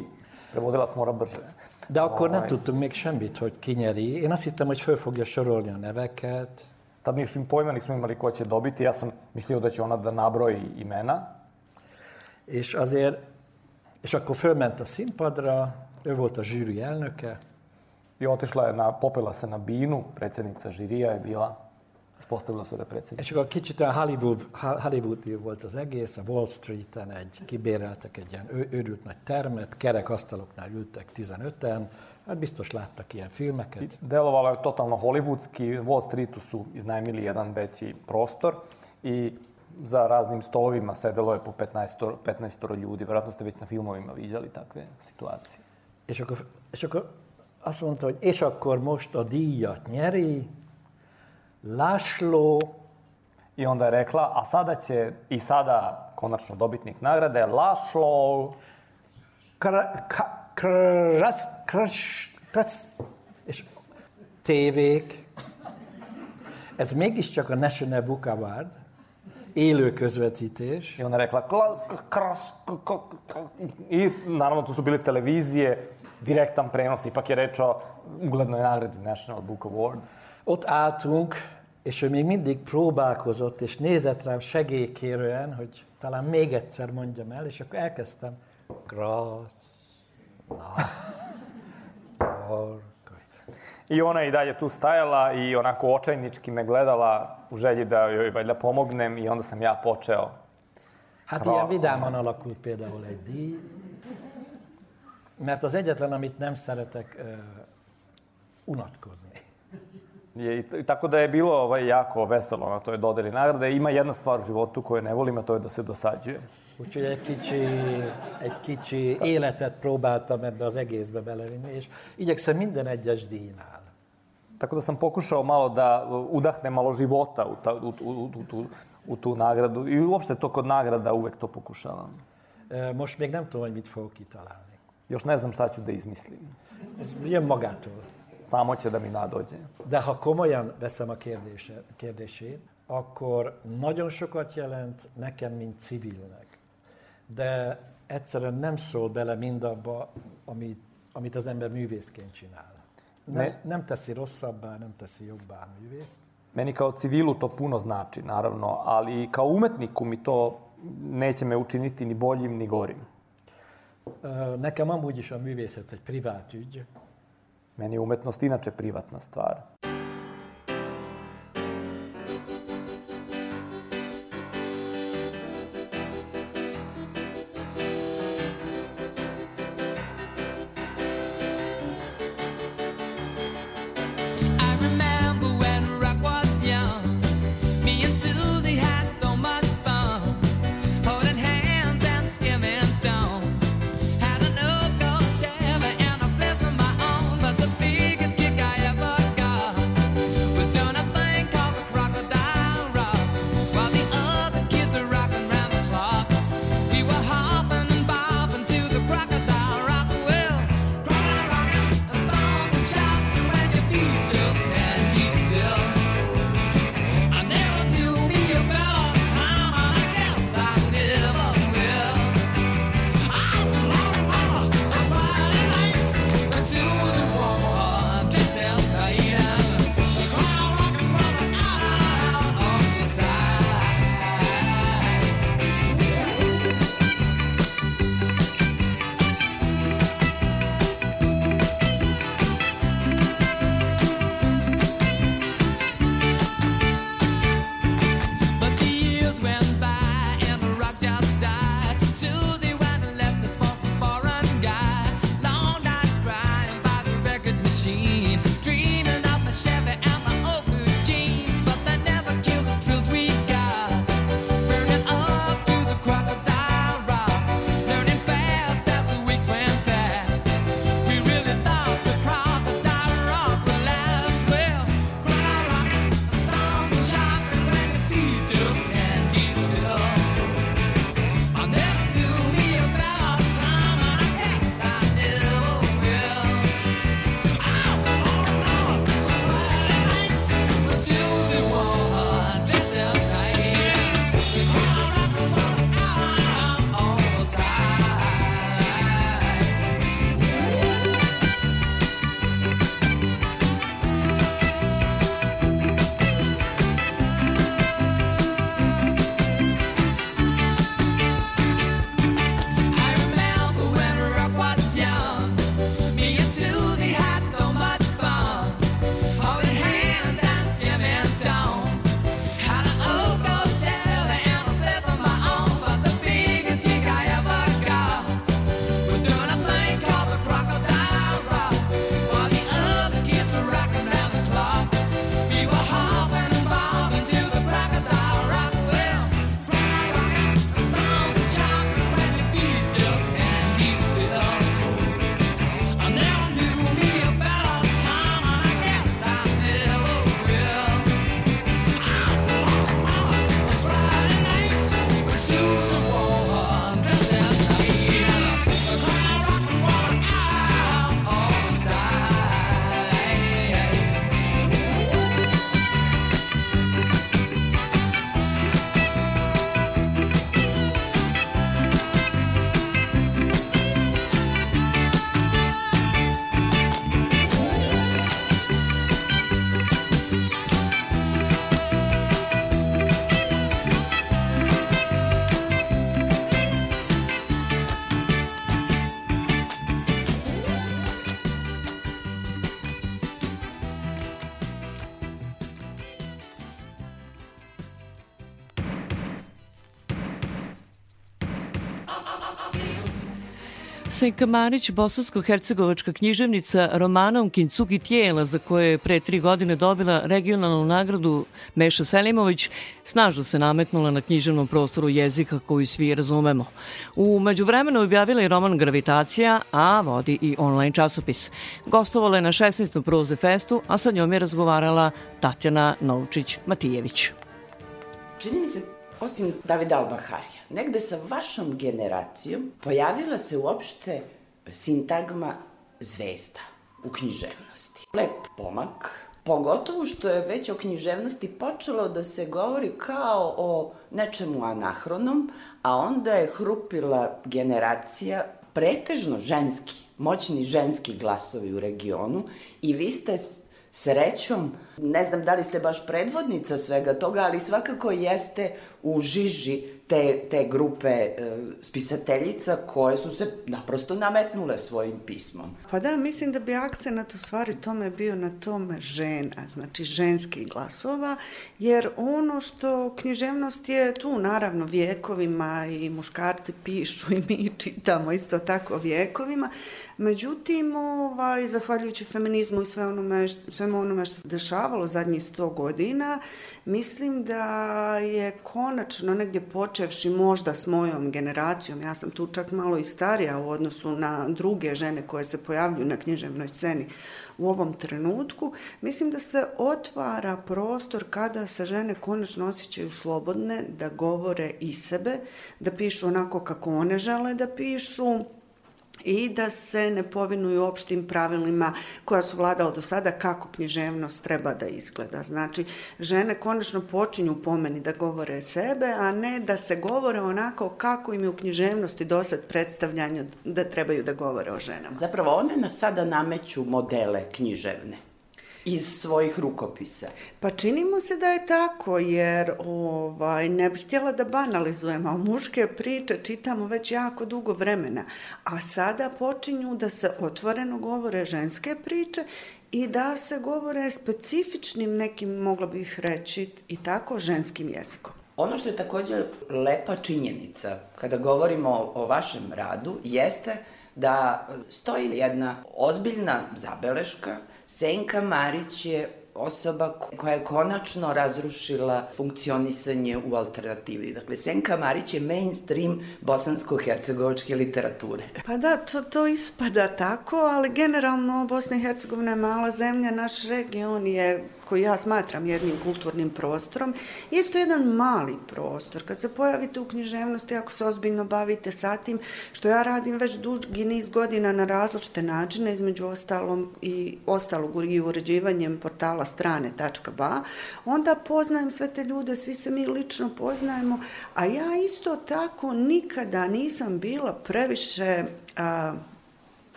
Prevodilac mora brže. De akkor nem tudtunk még semmit, hogy kinyeri. Én azt hittem, hogy föl fogja sorolni a neveket. Tad niš pojma nismo imali ko će dobiti. Ja sam mislio da će ona da nabroji imena. És azért, és akkor fölment a színpadra, ő volt a zsűri elnöke, I otišla je na, popela se na binu, predsednica žirija je bila, postavila se da predsednica. És akkor kicsit a Hollywood, Hollywoodi volt az egész, a Wall Street-en egy, kibéreltek egy ilyen őrült nagy termet, kerek asztaloknál ültek 15-en, hát biztos láttak ilyen filmeket. Delovalo je totalno hollywoodski, Wall Streetu su iznajmili jedan veći prostor i za raznim stolovima sedelo je po 15, 15 ljudi. Vjerojatno ste već na filmovima viđali takve situacije. És akkor, és akkor azt mondta, hogy és akkor most a díjat nyeri László I onda je rekla, a sada će i sada konačno dobitnik nagrade Laszlo Krasz, krasz, krasz, és tévék. Ez mégiscsak a National Book Award, élő közvetítés. I onda je rekla, kla, kras, i naravno tu su bile televizije, direktan prenos, ipak je reč o uglednoj nagradi National Book Award. Ott álltunk, és ő még mindig próbálkozott, és nézett rám segélykérően, hogy talán még egyszer mondjam el, és akkor elkezdtem. Grasz, la, I ona je i dalje tu stajala i onako očajnički me gledala u želji da joj valjda pomognem i onda sam ja počeo. Hát ilyen vidáman alakult például egy díj, mert az egyetlen, amit nem szeretek, uh, unatkozni. Je, i, tako da je bilo ovaj, jako veselo na toj dodeli nagrade. Ima jedna stvar u životu koju ne volim, a to je da se dosađuje. Úgyhogy egy kicsi, egy kicsi életet próbáltam ebbe az egészbe belevinni, és igyekszem minden egyes díjnál. Tako da sam pokušao malo da udahne malo života u, ta, u, u, u, u, u tu nagradu. I uopšte to kod nagrada uvek to pokušavam. Most még nem tudom, hogy mit fogok kitalálni. Još ne znam šta ću da izmislim. Jön magától. Samo će da mi nadođe. De ha komolyan veszem a kérdése, kérdését, akkor nagyon sokat jelent nekem, mint civilnek. De egyszerűen nem szól bele mindabba, amit, amit az ember művészként csinál. Nem, nem teszi rosszabbá, nem teszi jobbá művészt. Meni kao civilu to puno znači, naravno, ali kao umetniku mi to neće me učiniti ni boljim ni gorim. Nekem amúgy is a művészet egy privát ügy. Meni umetnost inače privatna stvar. Senka Marić, bosansko-hercegovačka književnica romanom Kincugi tijela za koje je pre tri godine dobila regionalnu nagradu Meša Selimović, snažno se nametnula na književnom prostoru jezika koji svi razumemo. U međuvremenu objavila i roman Gravitacija, a vodi i online časopis. Gostovala je na 16. Proze festu, a sa njom je razgovarala Tatjana Novčić-Matijević. Čini mi se, osim Davida Albaharija, negde sa vašom generacijom pojavila se uopšte sintagma zvezda u književnosti. Lep pomak, Pogotovo što je već o književnosti počelo da se govori kao o nečemu anahronom, a onda je hrupila generacija pretežno ženski, moćni ženski glasovi u regionu i vi ste srećom, ne znam da li ste baš predvodnica svega toga, ali svakako jeste u žiži te, te grupe e, spisateljica koje su se naprosto nametnule svojim pismom. Pa da, mislim da bi akcenat u stvari tome bio na tome žena, znači ženskih glasova, jer ono što književnost je tu naravno vjekovima i muškarci pišu i mi čitamo isto tako vjekovima, međutim, ovaj, zahvaljujući feminizmu i sve onome, svemu onome što se dešavalo zadnjih sto godina, mislim da je konačno negdje počevši možda s mojom generacijom, ja sam tu čak malo i starija u odnosu na druge žene koje se pojavljuju na književnoj sceni u ovom trenutku, mislim da se otvara prostor kada se žene konačno osjećaju slobodne da govore i sebe, da pišu onako kako one žele da pišu, i da se ne povinuju opštim pravilima koja su vladala do sada kako književnost treba da izgleda. Znači, žene konačno počinju po meni da govore sebe, a ne da se govore onako kako im je u književnosti dosad predstavljanje da trebaju da govore o ženama. Zapravo, one na sada nameću modele književne iz svojih rukopisa. Pa činimo se da je tako, jer ovaj, ne bih htjela da banalizujem, ali muške priče čitamo već jako dugo vremena, a sada počinju da se otvoreno govore ženske priče i da se govore specifičnim nekim, mogla bih reći, i tako ženskim jezikom. Ono što je takođe lepa činjenica kada govorimo o, o vašem radu jeste da stoji jedna ozbiljna zabeleška Senka Marić je osoba koja je konačno razrušila funkcionisanje u alternativi. Dakle, Senka Marić je mainstream bosansko-hercegovačke literature. Pa da, to, to ispada tako, ali generalno Bosna i Hercegovina je mala zemlja, naš region je koji ja smatram jednim kulturnim prostorom, isto jedan mali prostor. Kad se pojavite u književnosti, ako se ozbiljno bavite sa tim, što ja radim već dugi niz godina na različite načine, između ostalom i ostalog i uređivanjem portala strane.ba, onda poznajem sve te ljude, svi se mi lično poznajemo, a ja isto tako nikada nisam bila previše a,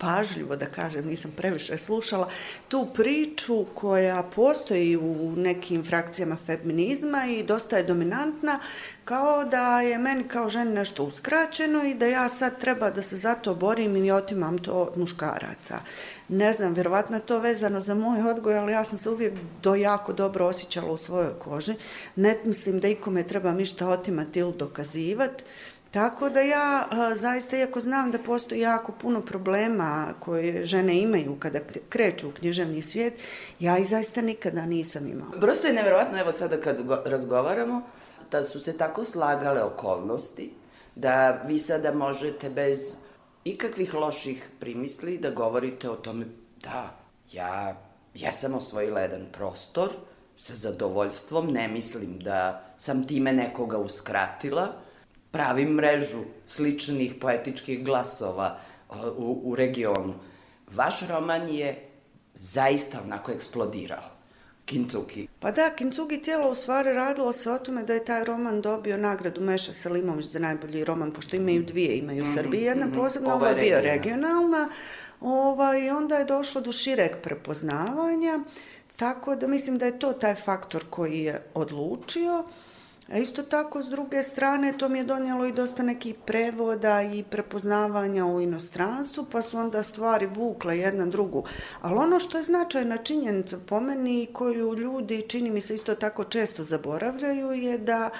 pažljivo, da kažem, nisam previše slušala, tu priču koja postoji u nekim frakcijama feminizma i dosta je dominantna, kao da je meni kao ženi nešto uskraćeno i da ja sad treba da se zato borim i otimam to od muškaraca. Ne znam, verovatno je to vezano za moj odgoj, ali ja sam se uvijek do jako dobro osjećala u svojoj koži. Ne mislim da ikome treba mišta otimati ili dokazivati. Tako da ja zaista, iako znam da postoji jako puno problema koje žene imaju kada kreću u književni svijet, ja ih zaista nikada nisam imala. Prosto je neverovatno, evo sada kad go, razgovaramo, da su se tako slagale okolnosti, da vi sada možete bez ikakvih loših primisli da govorite o tome da, ja, ja sam osvojila jedan prostor sa zadovoljstvom, ne mislim da sam time nekoga uskratila, pravim mrežu sličnih poetičkih glasova u, u regionu. Vaš roman je zaista onako eksplodirao. Kincuki. Pa da, Kincugi tijelo u stvari radilo se o tome da je taj roman dobio nagradu Meša Selimović za najbolji roman, pošto imaju dvije, imaju mm -hmm, Srbiji, jedna mm -hmm. posebna, ovo je bio regionalna, ovaj, onda je došlo do šireg prepoznavanja, tako da mislim da je to taj faktor koji je odlučio. A isto tako, s druge strane, to mi je donijelo i dosta nekih prevoda i prepoznavanja u inostranstvu, pa su onda stvari vukle jedna drugu. Ali ono što je značajna činjenica po meni koju ljudi, čini mi se isto tako često zaboravljaju, je da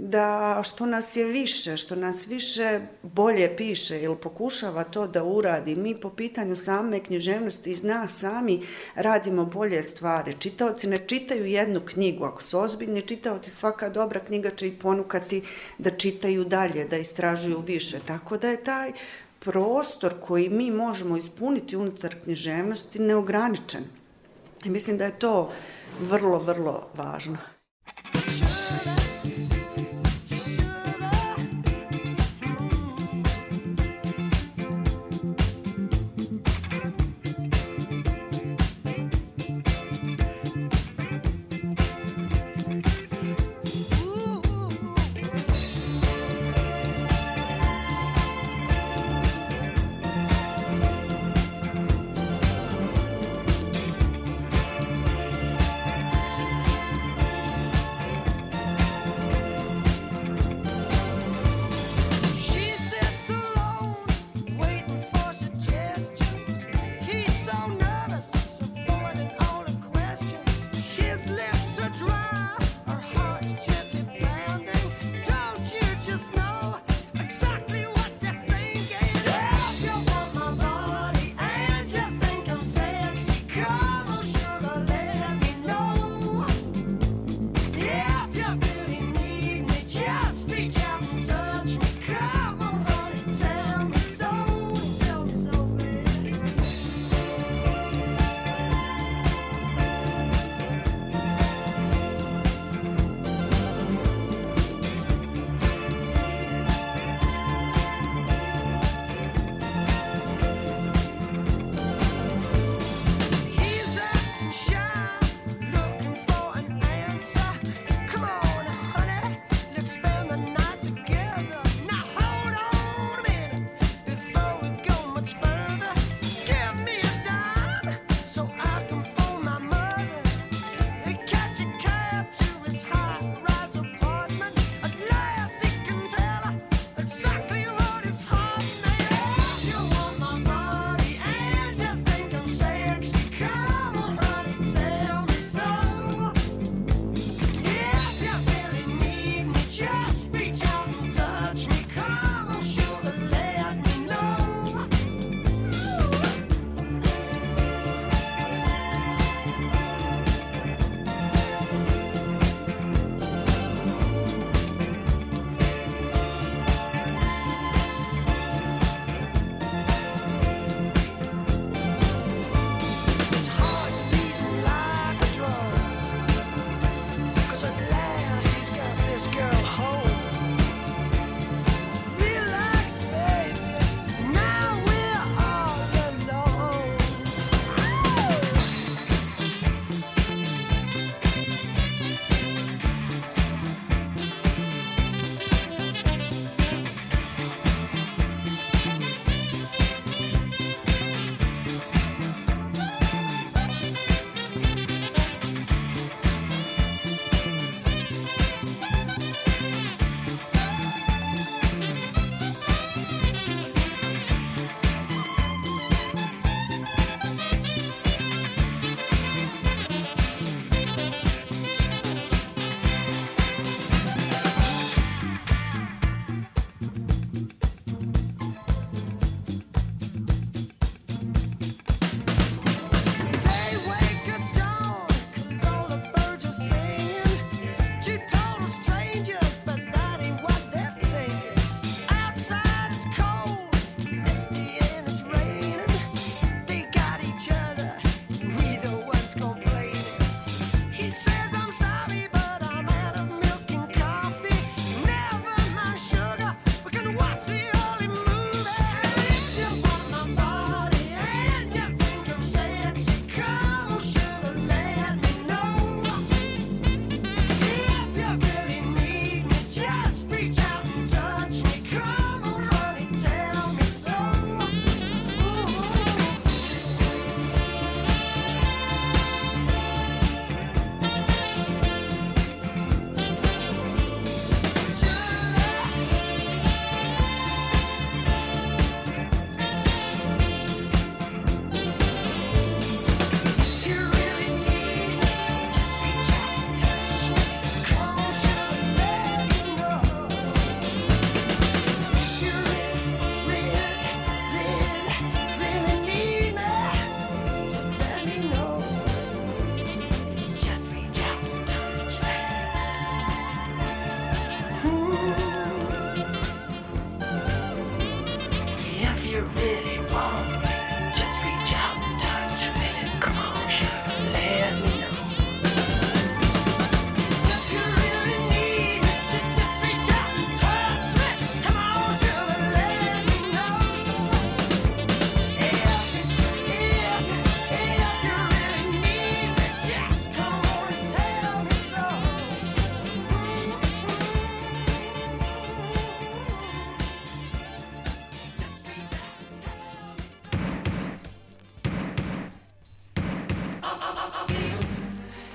da što nas je više, što nas više bolje piše ili pokušava to da uradi. Mi po pitanju same književnosti iz nas sami radimo bolje stvari. Čitaoci ne čitaju jednu knjigu. Ako su ozbiljni čitaoci, svaka dobra knjiga će ih ponukati da čitaju dalje, da istražuju više. Tako da je taj prostor koji mi možemo ispuniti unutar književnosti neograničen. I mislim da je to vrlo, vrlo važno.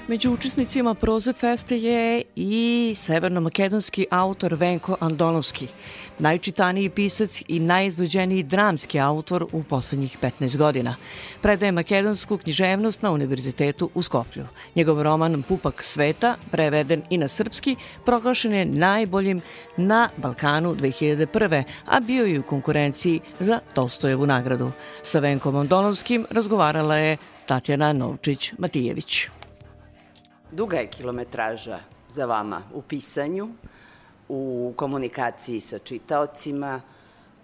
Među učesnicima Proze Feste je i severnomakedonski autor Venko Andonovski, najčitaniji pisac i najizvođeniji dramski autor u poslednjih 15 godina. Predaje makedonsku književnost na Univerzitetu u Skoplju. Njegov roman Pupak sveta, preveden i na srpski, proglašen je najboljim na Balkanu 2001. a bio je u konkurenciji za Tolstojevu nagradu. Sa Venkom Andonovskim razgovarala je Tatjana Novčić-Matijević. Duga je kilometraža za vama u pisanju, u komunikaciji sa čitaocima,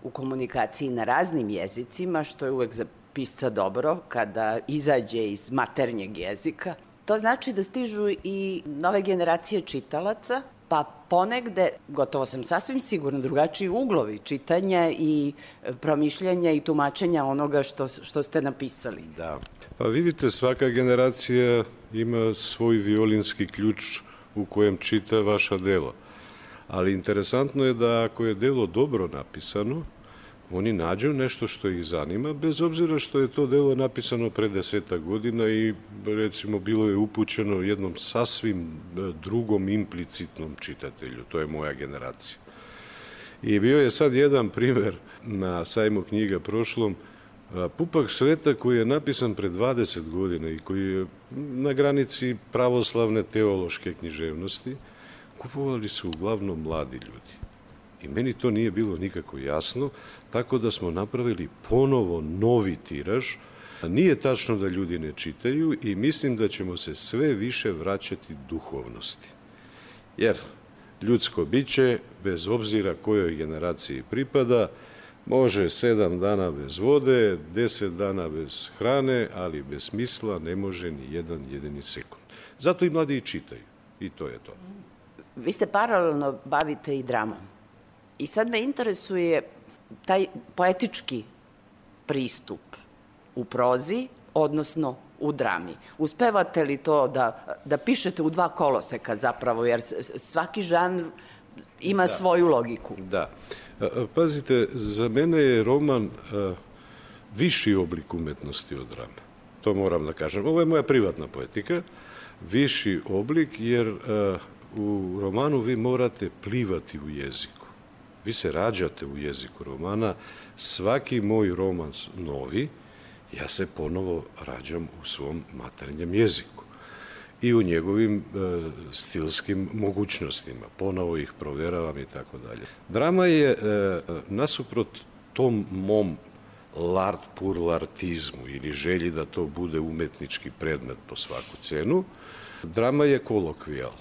u komunikaciji na raznim jezicima, što je uvek za pisca dobro kada izađe iz maternjeg jezika. To znači da stižu i nove generacije čitalaca, pa ponegde, gotovo sam sasvim sigurno, drugačiji uglovi čitanja i promišljanja i tumačenja onoga što, što ste napisali. Da. Pa vidite, svaka generacija ima svoj violinski ključ u kojem čita vaša dela. Ali interesantno je da ako je delo dobro napisano, oni nađu nešto što ih zanima, bez obzira što je to delo napisano pre deseta godina i recimo bilo je upućeno jednom sasvim e, drugom implicitnom čitatelju, to je moja generacija. I bio je sad jedan primer na sajmu knjiga prošlom, Pupak sveta koji je napisan pre 20 godina i koji je na granici pravoslavne teološke književnosti, kupovali su uglavnom mladi ljudi. I meni to nije bilo nikako jasno, tako da smo napravili ponovo novi tiraž. Nije tačno da ljudi ne čitaju i mislim da ćemo se sve više vraćati duhovnosti. Jer ljudsko biće, bez obzira kojoj generaciji pripada, Može sedam dana bez vode, deset dana bez hrane, ali bez smisla ne može ni jedan jedini sekund. Zato i mladi čitaju. I to je to. Vi ste paralelno bavite i dramom. I sad me interesuje taj poetički pristup u prozi, odnosno u drami. Uspevate li to da, da pišete u dva koloseka zapravo, jer svaki žanr ima da. svoju logiku. Da. Pazite, za mene je roman viši oblik umetnosti od drame. To moram da kažem. Ovo je moja privatna poetika. Viši oblik, jer u romanu vi morate plivati u jeziku. Vi se rađate u jeziku romana. Svaki moj roman novi, ja se ponovo rađam u svom maternjem jeziku i u njegovim e, stilskim mogućnostima. Ponovo ih proveravam i tako dalje. Drama je, e, nasuprot tom mom lart pur lartizmu ili želji da to bude umetnički predmet po svaku cenu, drama je kolokvijal.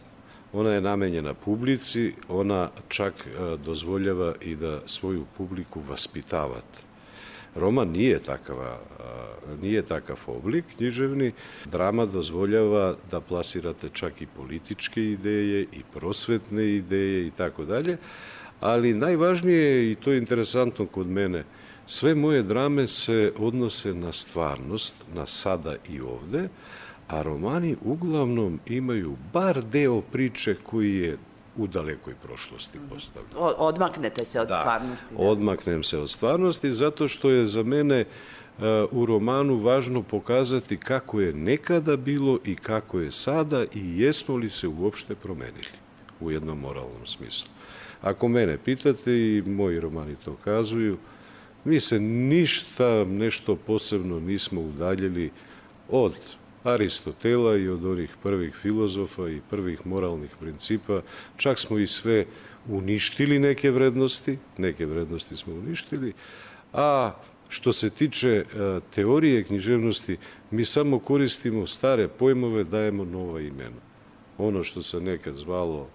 Ona je namenjena publici, ona čak e, dozvoljava i da svoju publiku vaspitavate Roman nije takava, nije takav oblik književni. Drama dozvoljava da plasirate čak i političke ideje i prosvetne ideje i tako dalje, ali najvažnije i to je interesantno kod mene, sve moje drame se odnose na stvarnost, na sada i ovde, a romani uglavnom imaju bar deo priče koji je u dalekoj prošlosti postavljen. Odmaknete se od da, stvarnosti. Da, odmaknem se od stvarnosti zato što je za mene uh, u romanu važno pokazati kako je nekada bilo i kako je sada i jesmo li se uopšte promenili u jednom moralnom smislu. Ako mene pitate i moji romani to kazuju, mi se ništa nešto posebno nismo udaljili od Aristotela i od onih prvih filozofa i prvih moralnih principa. Čak smo i sve uništili neke vrednosti, neke vrednosti smo uništili, a što se tiče e, teorije književnosti, mi samo koristimo stare pojmove, dajemo nova imena. Ono što se nekad zvalo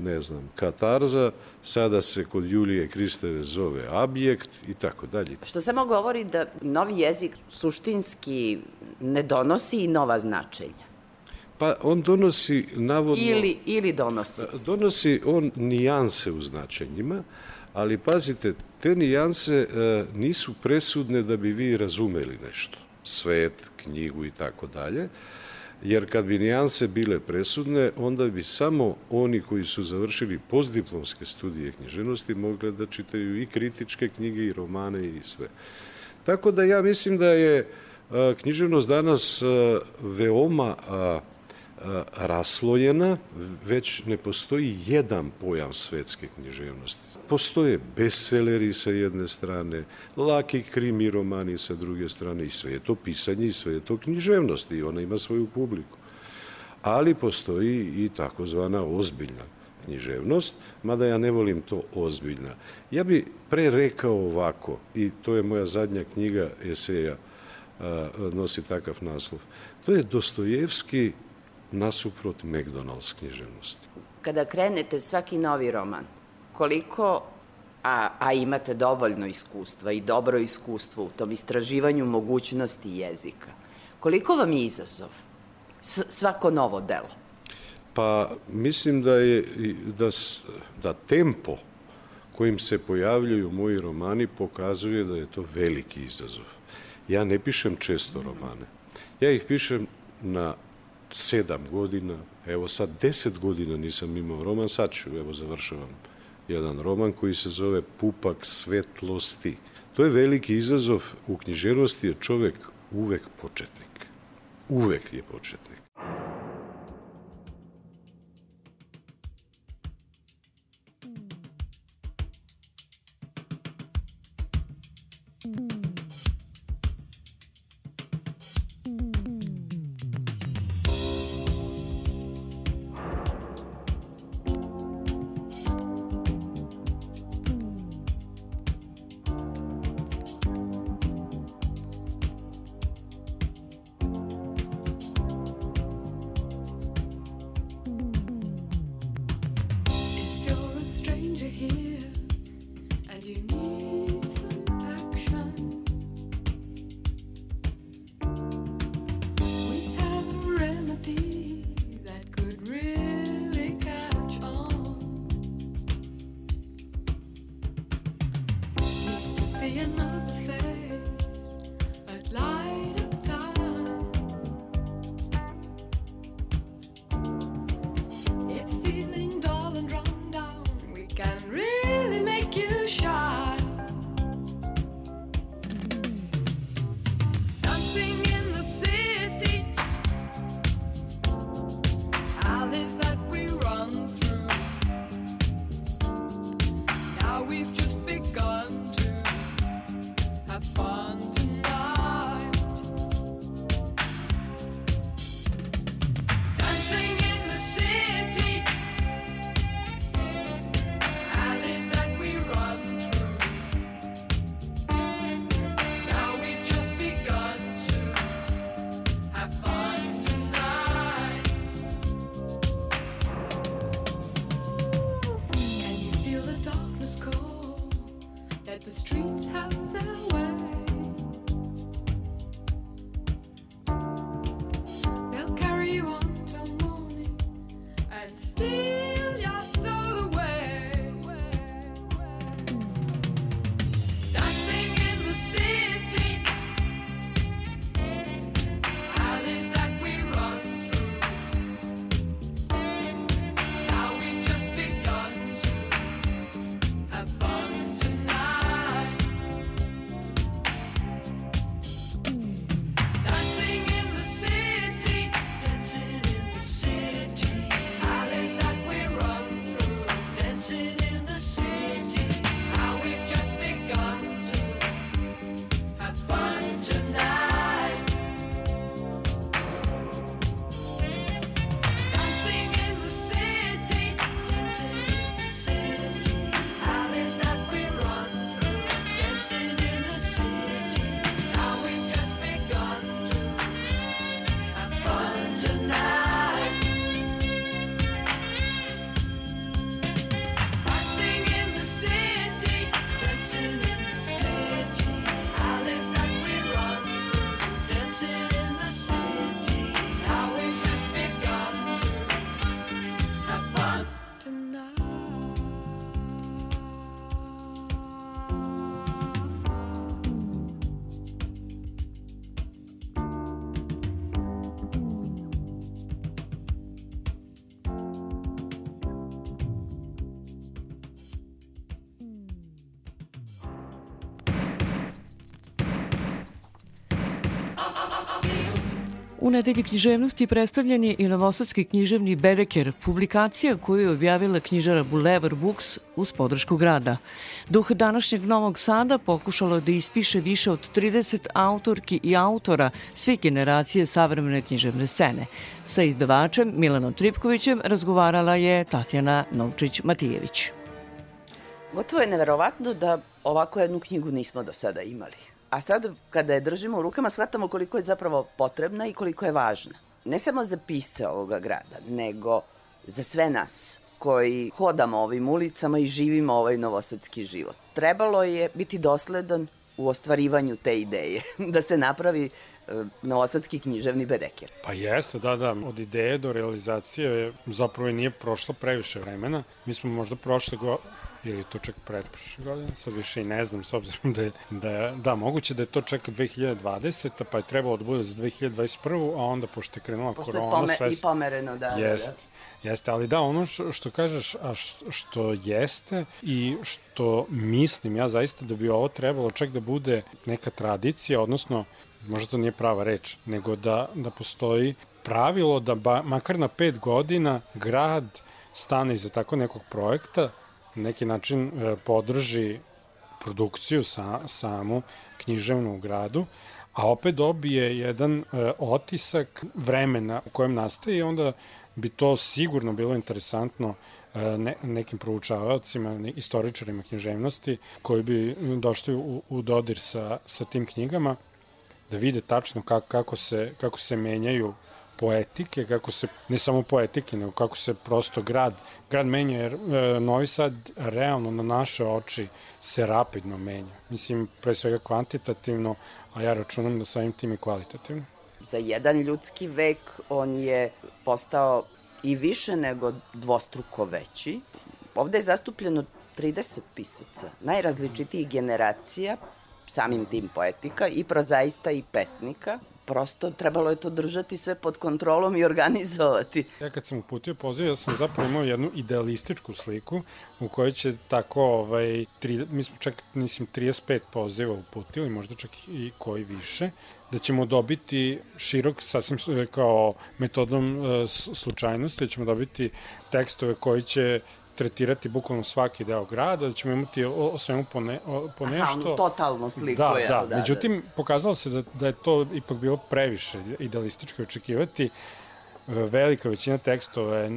ne znam, katarza, sada se kod Julije Kristeve zove abjekt i tako dalje. Što samo govori da novi jezik suštinski ne donosi i nova značenja. Pa on donosi navodno... Ili, ili donosi? Donosi on nijanse u značenjima, ali pazite, te nijanse e, nisu presudne da bi vi razumeli nešto. Svet, knjigu i tako dalje jer kad bi nijanse bile presudne, onda bi samo oni koji su završili postdiplomske studije književnosti mogli da čitaju i kritičke knjige i romane i sve. Tako da ja mislim da je književnost danas veoma raslojena, već ne postoji jedan pojam svetske književnosti. Postoje bestselleri sa jedne strane, laki krimi romani sa druge strane i sve je to pisanje i sve je to književnost i ona ima svoju publiku. Ali postoji i takozvana ozbiljna književnost, mada ja ne volim to ozbiljna. Ja bi pre rekao ovako, i to je moja zadnja knjiga eseja, nosi takav naslov. To je Dostojevski nasuprot McDonald's književnosti. Kada krenete svaki novi roman, koliko, a, a imate dovoljno iskustva i dobro iskustvo u tom istraživanju mogućnosti jezika, koliko vam je izazov S, svako novo delo? Pa mislim da je da, da tempo kojim se pojavljuju moji romani pokazuje da je to veliki izazov. Ja ne pišem često romane. Ja ih pišem na sedam godina, evo sad deset godina nisam imao roman, sad ću, evo završavam jedan roman koji se zove Pupak svetlosti. To je veliki izazov u književnosti je čovek uvek početnik. Uvek je početnik. U nedelji književnosti predstavljen je i novosadski književni Bereker, publikacija koju je objavila knjižara Bulevar Books uz podršku grada. Duh današnjeg Novog Sada pokušalo da ispiše više od 30 autorki i autora svih generacije savremene književne scene. Sa izdavačem Milanom Tripkovićem razgovarala je Tatjana Novčić-Matijević. Gotovo je neverovatno da ovako jednu knjigu nismo do sada imali. A sad, kada je držimo u rukama, shvatamo koliko je zapravo potrebna i koliko je važna. Ne samo za pisce ovoga grada, nego za sve nas koji hodamo ovim ulicama i živimo ovaj novosadski život. Trebalo je biti dosledan u ostvarivanju te ideje, da se napravi e, novosadski književni bedeker. Pa jeste, da, da. Od ideje do realizacije zapravo nije prošlo previše vremena. Mi smo možda prošle go ili to čak pretprošle godine, sad više i ne znam, s obzirom da je, da, je, da, moguće da je to čak 2020. pa je trebalo da bude za 2021. a onda pošto je krenula pošto korona... Pošto je pome, sve... i pomereno, da. Jest, da, da. Jeste, ali da, ono što kažeš, a što jeste i što mislim ja zaista da bi ovo trebalo čak da bude neka tradicija, odnosno možda to nije prava reč, nego da, da postoji pravilo da ba, makar na pet godina grad stane iza tako nekog projekta neki način e, podrži produkciju sa, samu književnu gradu, a opet dobije jedan e, otisak vremena u kojem nastaje i onda bi to sigurno bilo interesantno e, ne, nekim proučavacima, ne, istoričarima književnosti koji bi došli u, u dodir sa, sa tim knjigama da vide tačno kako, kako, se, kako se menjaju poetike, kako se, ne samo poetike, nego kako se prosto grad, grad menja, jer e, Novi Sad realno na naše oči se rapidno menja. Mislim, pre svega kvantitativno, a ja računam da samim tim i kvalitativno. Za jedan ljudski vek on je postao i više nego dvostruko veći. Ovde je zastupljeno 30 pisaca, najrazličitijih generacija, samim tim poetika, i prozaista i pesnika prosto trebalo je to držati sve pod kontrolom i organizovati. Ja kad sam uputio poziv, ja sam zapravo imao jednu idealističku sliku u kojoj će tako, ovaj, tri, mi smo čak, mislim, 35 poziva uputili, možda čak i koji više, da ćemo dobiti širok, sasvim kao metodom e, slučajnosti, da ćemo dobiti tekstove koji će tretirati bukvalno svaki deo grada, da ćemo imati o, o svemu po, ne, o, po nešto. Aha, totalno sliku. Da, da, da. Međutim, pokazalo se da, da je to ipak bilo previše idealističko očekivati. Velika većina tekstova je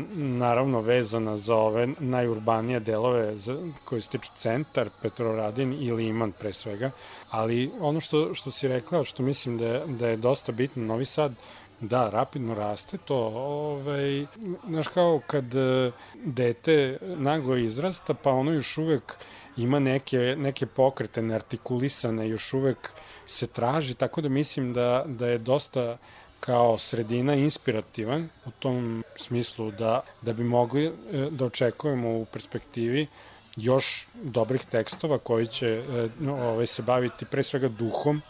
naravno vezana za ove najurbanije delove za, koji se tiču centar, Petroradin i Liman pre svega. Ali ono što, što si rekla, što mislim da je, da je dosta bitno, Novi Sad Da, rapidno raste to. Ovaj, znaš kao kad e, dete naglo izrasta, pa ono još uvek ima neke, neke pokrete neartikulisane, još uvek se traži, tako da mislim da, da je dosta kao sredina inspirativan u tom smislu da, da bi mogli e, da očekujemo u perspektivi još dobrih tekstova koji će e, ovaj, se baviti pre svega duhom,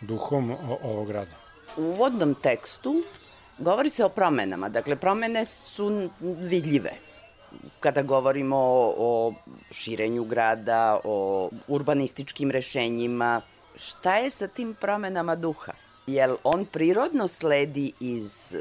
duhom ovog rada u uvodnom tekstu govori se o promenama. Dakle, promene su vidljive kada govorimo o, o širenju grada, o urbanističkim rešenjima. Šta je sa tim promenama duha? Jel on prirodno sledi iz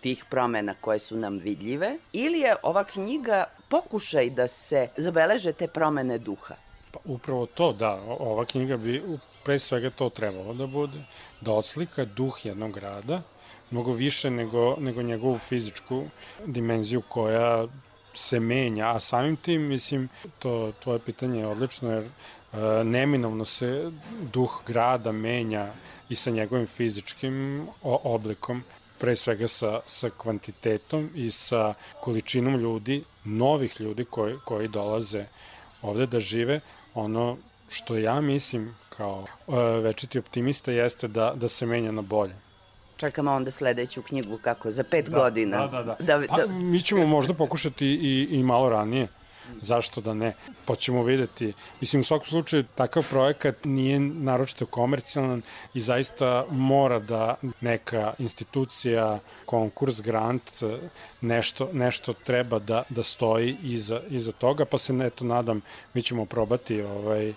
tih promena koje su nam vidljive ili je ova knjiga pokušaj da se zabeleže te promene duha? Pa upravo to, da. Ova knjiga bi pre svega to trebalo da bude, da odslika duh jednog grada, mnogo više nego, nego njegovu fizičku dimenziju koja se menja, a samim tim, mislim, to tvoje pitanje je odlično, jer e, neminovno se duh grada menja i sa njegovim fizičkim oblikom, pre svega sa, sa kvantitetom i sa količinom ljudi, novih ljudi koji, koji dolaze ovde da žive, ono što ja mislim kao uh, večiti optimista jeste da, da se menja na bolje. Čekamo onda sledeću knjigu, kako, za pet da, godina. Da, da, da. da, pa, da... mi ćemo možda pokušati i, i malo ranije. Zašto da ne? Pa ćemo videti. Mislim, u svakom slučaju, takav projekat nije naročito komercijalan i zaista mora da neka institucija, konkurs, grant, nešto, nešto treba da, da stoji iza, iza toga, pa se eto nadam, mi ćemo probati ovaj,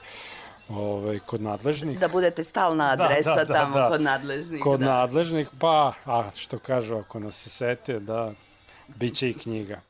ovaj, kod nadležnih. Da budete stalna adresa da, da, da, tamo da. kod nadležnih. Kod da. nadležnih, pa, a što kažu, ako nas se sete, da, bit će i knjiga.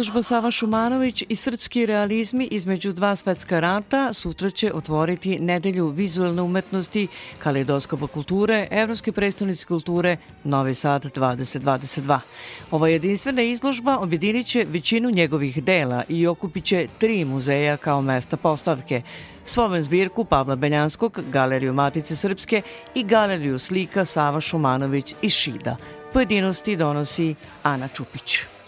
Izložba Sava Šumanović i srpski realizmi između dva svetska rata sutra će otvoriti nedelju vizualne umetnosti, kaleidoskopa kulture, Evropske predstavnice kulture Novi Sad 2022. Ova jedinstvena izložba objedinit će većinu njegovih dela i okupit će tri muzeja kao mesta postavke, Svoven zbirku Pavla Beljanskog, Galeriju Matice Srpske i Galeriju slika Sava Šumanović iz Šida. Pojedinosti donosi Ana Čupić.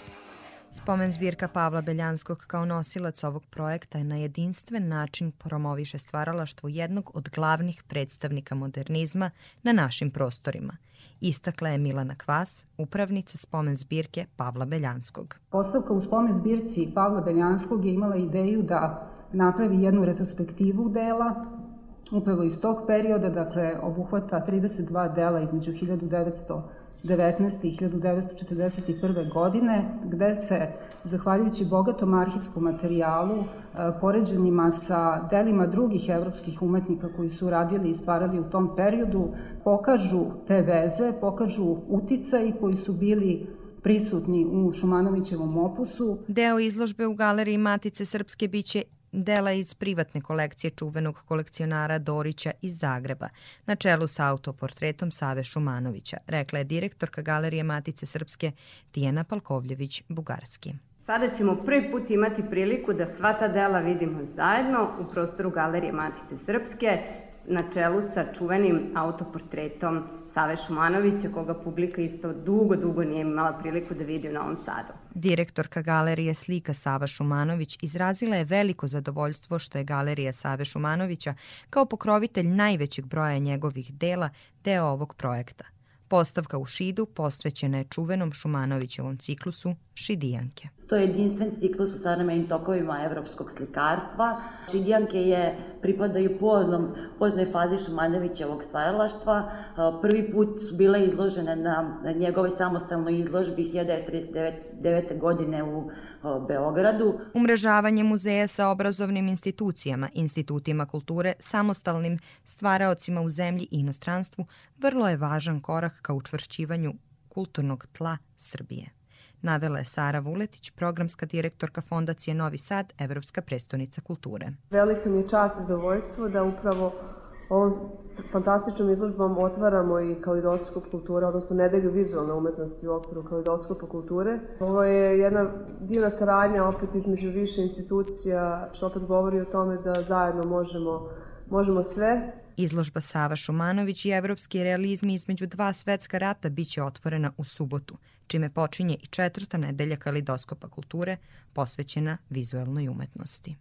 Spomen zbirka Pavla Beljanskog kao nosilac ovog projekta je na jedinstven način promoviše stvaralaštvo jednog od glavnih predstavnika modernizma na našim prostorima. Istakla je Milana Kvas, upravnica spomen zbirke Pavla Beljanskog. Postavka u spomen zbirci Pavla Beljanskog je imala ideju da napravi jednu retrospektivu dela, upravo iz tog perioda, dakle obuhvata 32 dela između 1900 19. i 1941. godine, gde se, zahvaljujući bogatom arhivskom materijalu, e, poređenjima sa delima drugih evropskih umetnika koji su radili i stvarali u tom periodu, pokažu te veze, pokažu uticaj koji su bili prisutni u Šumanovićevom opusu. Deo izložbe u galeriji Matice Srpske biće dela iz privatne kolekcije čuvenog kolekcionara Dorića iz Zagreba, na čelu sa autoportretom Save Šumanovića, rekla je direktorka Galerije Matice Srpske Tijena Palkovljević-Bugarski. Sada ćemo prvi put imati priliku da sva ta dela vidimo zajedno u prostoru Galerije Matice Srpske na čelu sa čuvenim autoportretom Save Šumanovića, koga publika isto dugo, dugo nije imala priliku da vidi u Novom Sadu. Direktorka galerije slika Sava Šumanović izrazila je veliko zadovoljstvo što je galerija Save Šumanovića kao pokrovitelj najvećeg broja njegovih dela deo ovog projekta. Postavka u Šidu posvećena je čuvenom Šumanovićevom ciklusu Šidijanke. To je jedinstven ciklus u savremenim tokovima evropskog slikarstva. Šidijanke je, pripadaju poznom, poznoj fazi Šumanovićevog stvaralaštva. Prvi put su bile izložene na, njegovoj samostalnoj izložbi 1939. godine u Beogradu. Umrežavanje muzeja sa obrazovnim institucijama, institutima kulture, samostalnim stvaraocima u zemlji i inostranstvu vrlo je važan korak ka učvršćivanju kulturnog tla Srbije. Navela je Sara Vuletić, programska direktorka Fondacije Novi Sad, Evropska prestonica kulture. Velika mi je čast i zadovoljstvo da upravo ovom fantastičnom izložbom otvaramo i kalidoskop kulture, odnosno nedelju vizualne umetnosti u okviru kalidoskopa kulture. Ovo je jedna divna saradnja opet između više institucija, što opet govori o tome da zajedno možemo, možemo sve. Izložba Sava Šumanović i evropski realizmi između dva svetska rata biće otvorena u subotu, čime počinje i četvrta nedelja kalidoskopa kulture posvećena vizuelnoj umetnosti.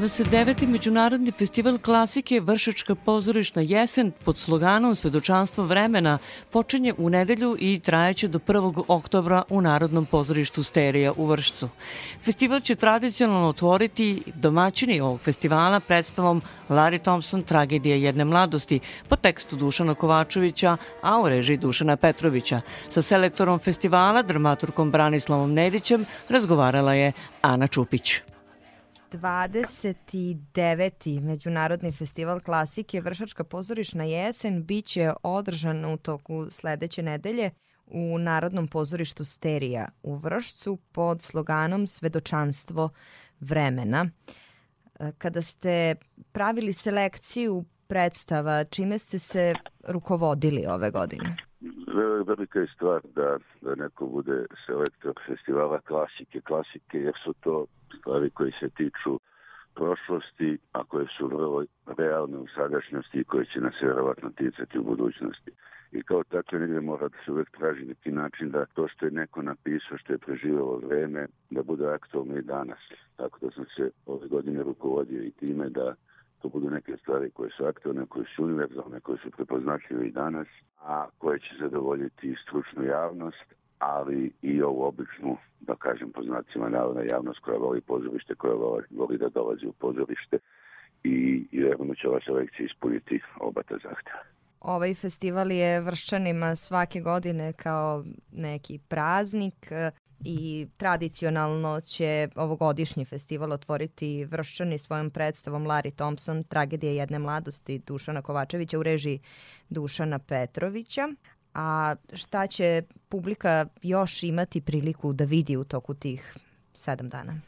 29. Međunarodni festival klasike Vršačka pozorišna jesen pod sloganom Svedočanstvo vremena počinje u nedelju i trajeće do 1. oktobra u Narodnom pozorištu Sterija u Vršcu. Festival će tradicionalno otvoriti domaćini ovog festivala predstavom Larry Thompson Tragedija jedne mladosti po tekstu Dušana Kovačevića, a u režiji Dušana Petrovića. Sa selektorom festivala, dramaturkom Branislavom Nedićem, razgovarala je Ana Čupić. 29. Međunarodni festival klasike Vršačka pozorišna jesen biće održan u toku sledeće nedelje u Narodnom pozorištu Sterija u Vršcu pod sloganom Svedočanstvo vremena. Kada ste pravili selekciju predstava, čime ste se rukovodili ove godine? Velika je stvar da, da neko bude selektor festivala klasike, klasike, jer su to stvari koji se tiču prošlosti, a koje su vrlo realne u sadašnjosti i koje će nas verovatno ticati u budućnosti. I kao takve negde mora da se uvek traži neki način da to što je neko napisao, što je preživalo vreme, da bude aktualno i danas. Tako da sam se ove godine rukovodio i time da to budu neke stvari koje su aktualne, koje su univerzalne, koje su prepoznatljive i danas, a koje će zadovoljiti stručnu javnost, ali i ovu običnu, da kažem po znacima navodna javnost koja voli pozorište, koja voli, da dolazi u pozorište i, i verujem da će ova selekcija ispuniti oba ta zahteva. Ovaj festival je vršćanima svake godine kao neki praznik i tradicionalno će ovogodišnji festival otvoriti vršćani svojom predstavom Larry Thompson, Tragedija jedne mladosti Dušana Kovačevića u režiji Dušana Petrovića. A šta će publika još imati priliku da vidi u toku tih sedam dana?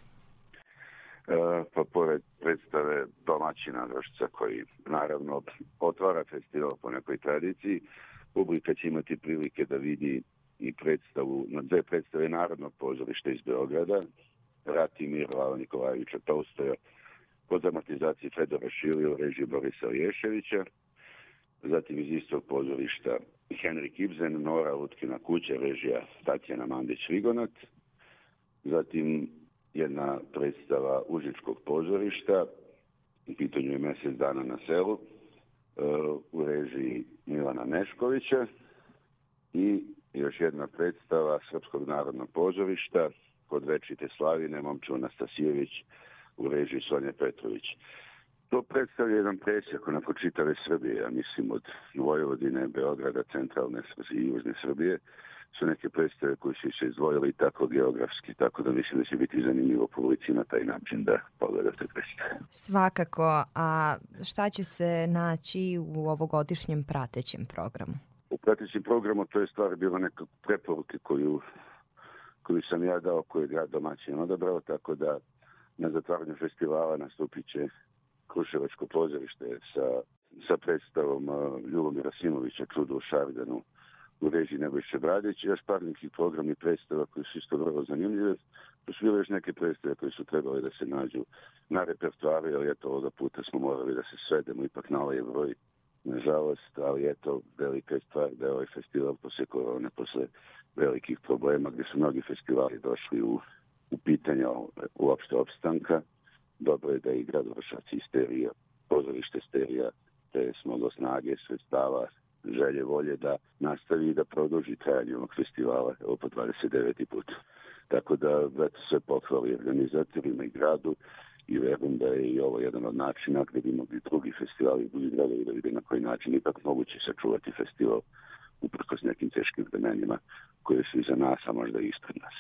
E, pa pored predstave domaćina Vršca koji naravno otvara festival po nekoj tradiciji, publika će imati prilike da vidi i predstavu, na dve predstave Narodnog pozorišta iz Beograda, Rat i mir Lava Nikolajevića Tolstoja, pod dramatizaciji Fedora Šilija u Borisa Oješevića, zatim iz istog pozorišta Henrik Ibsen, Nora Lutkina kuća, režija Tatjana Mandić-Vigonat, zatim jedna predstava Užičkog pozorišta, u pitanju je mesec dana na selu, e, u režiji Milana Neškovića i još jedna predstava Srpskog narodnog pozorišta kod Večite Slavine, momču Anastasijević u režiji Sonje Petrović. To predstavlja jedan presjek onako čitave Srbije, ja mislim od Vojvodine, Beograda, centralne i južne Srbije, su neke predstave koje su se izdvojili tako geografski, tako da mislim da će biti zanimljivo publici na taj način da pogledate predstave. Svakako, a šta će se naći u ovogodišnjem pratećem programu? U pratećem programu to je stvar bila neka preporuke koju, koju sam ja dao, koju je grad domaćin odabrao, tako da na zatvaranju festivala nastupit će Kruševačko pozorište sa, sa predstavom uh, Ljubomira Simovića Čudo u Šardanu u režiji Nebojše Bradić, još par nekih programi predstava koji su isto vrlo zanimljive. To su bile još neke predstave koje su trebale da se nađu na repertoaru, ali eto ovoga puta smo morali da se svedemo ipak na ovaj broj nažalost, ali eto, velika je stvar da je ovaj festival posle korone, posle velikih problema gde su mnogi festivali došli u, u pitanja uopšte opstanka. Dobro je da je i grad Vršac isterija, pozorište sterija, te smo snage, sredstava, želje, volje da nastavi i da produži trajanje ovog festivala, evo po 29. put. Tako da, eto, sve pohvali organizatorima i gradu i verujem da je i ovo jedan od načina gde bi mogli drugi festivali i drugi gradovi da vide na koji način ipak moguće sačuvati festival uprkos nekim teškim vremenima koje su iza nas, a možda i ispred nas.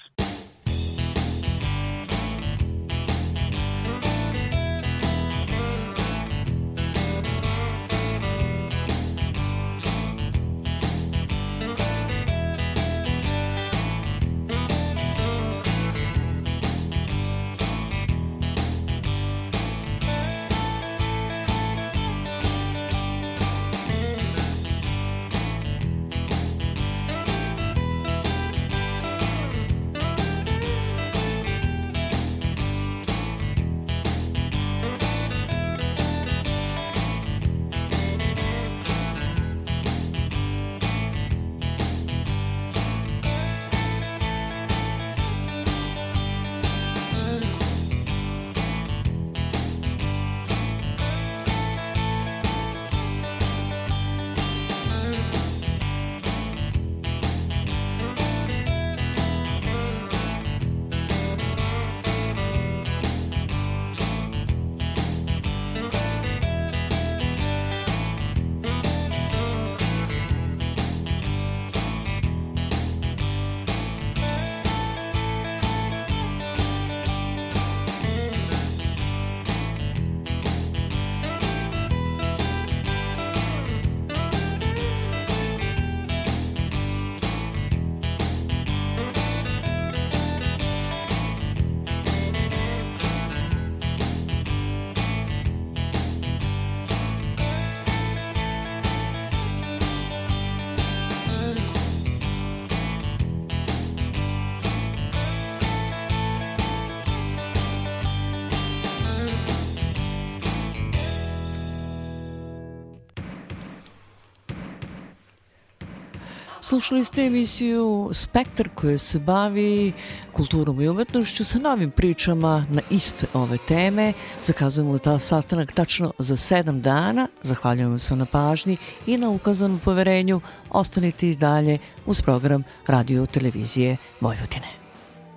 Slušali ste emisiju Spektar koja se bavi kulturom i umetnošću sa novim pričama na iste ove teme. Zakazujemo ta sastanak tačno za sedam dana. Zahvaljujemo se na pažnji i na ukazanom poverenju. Ostanite i dalje uz program radio televizije Vojvodine.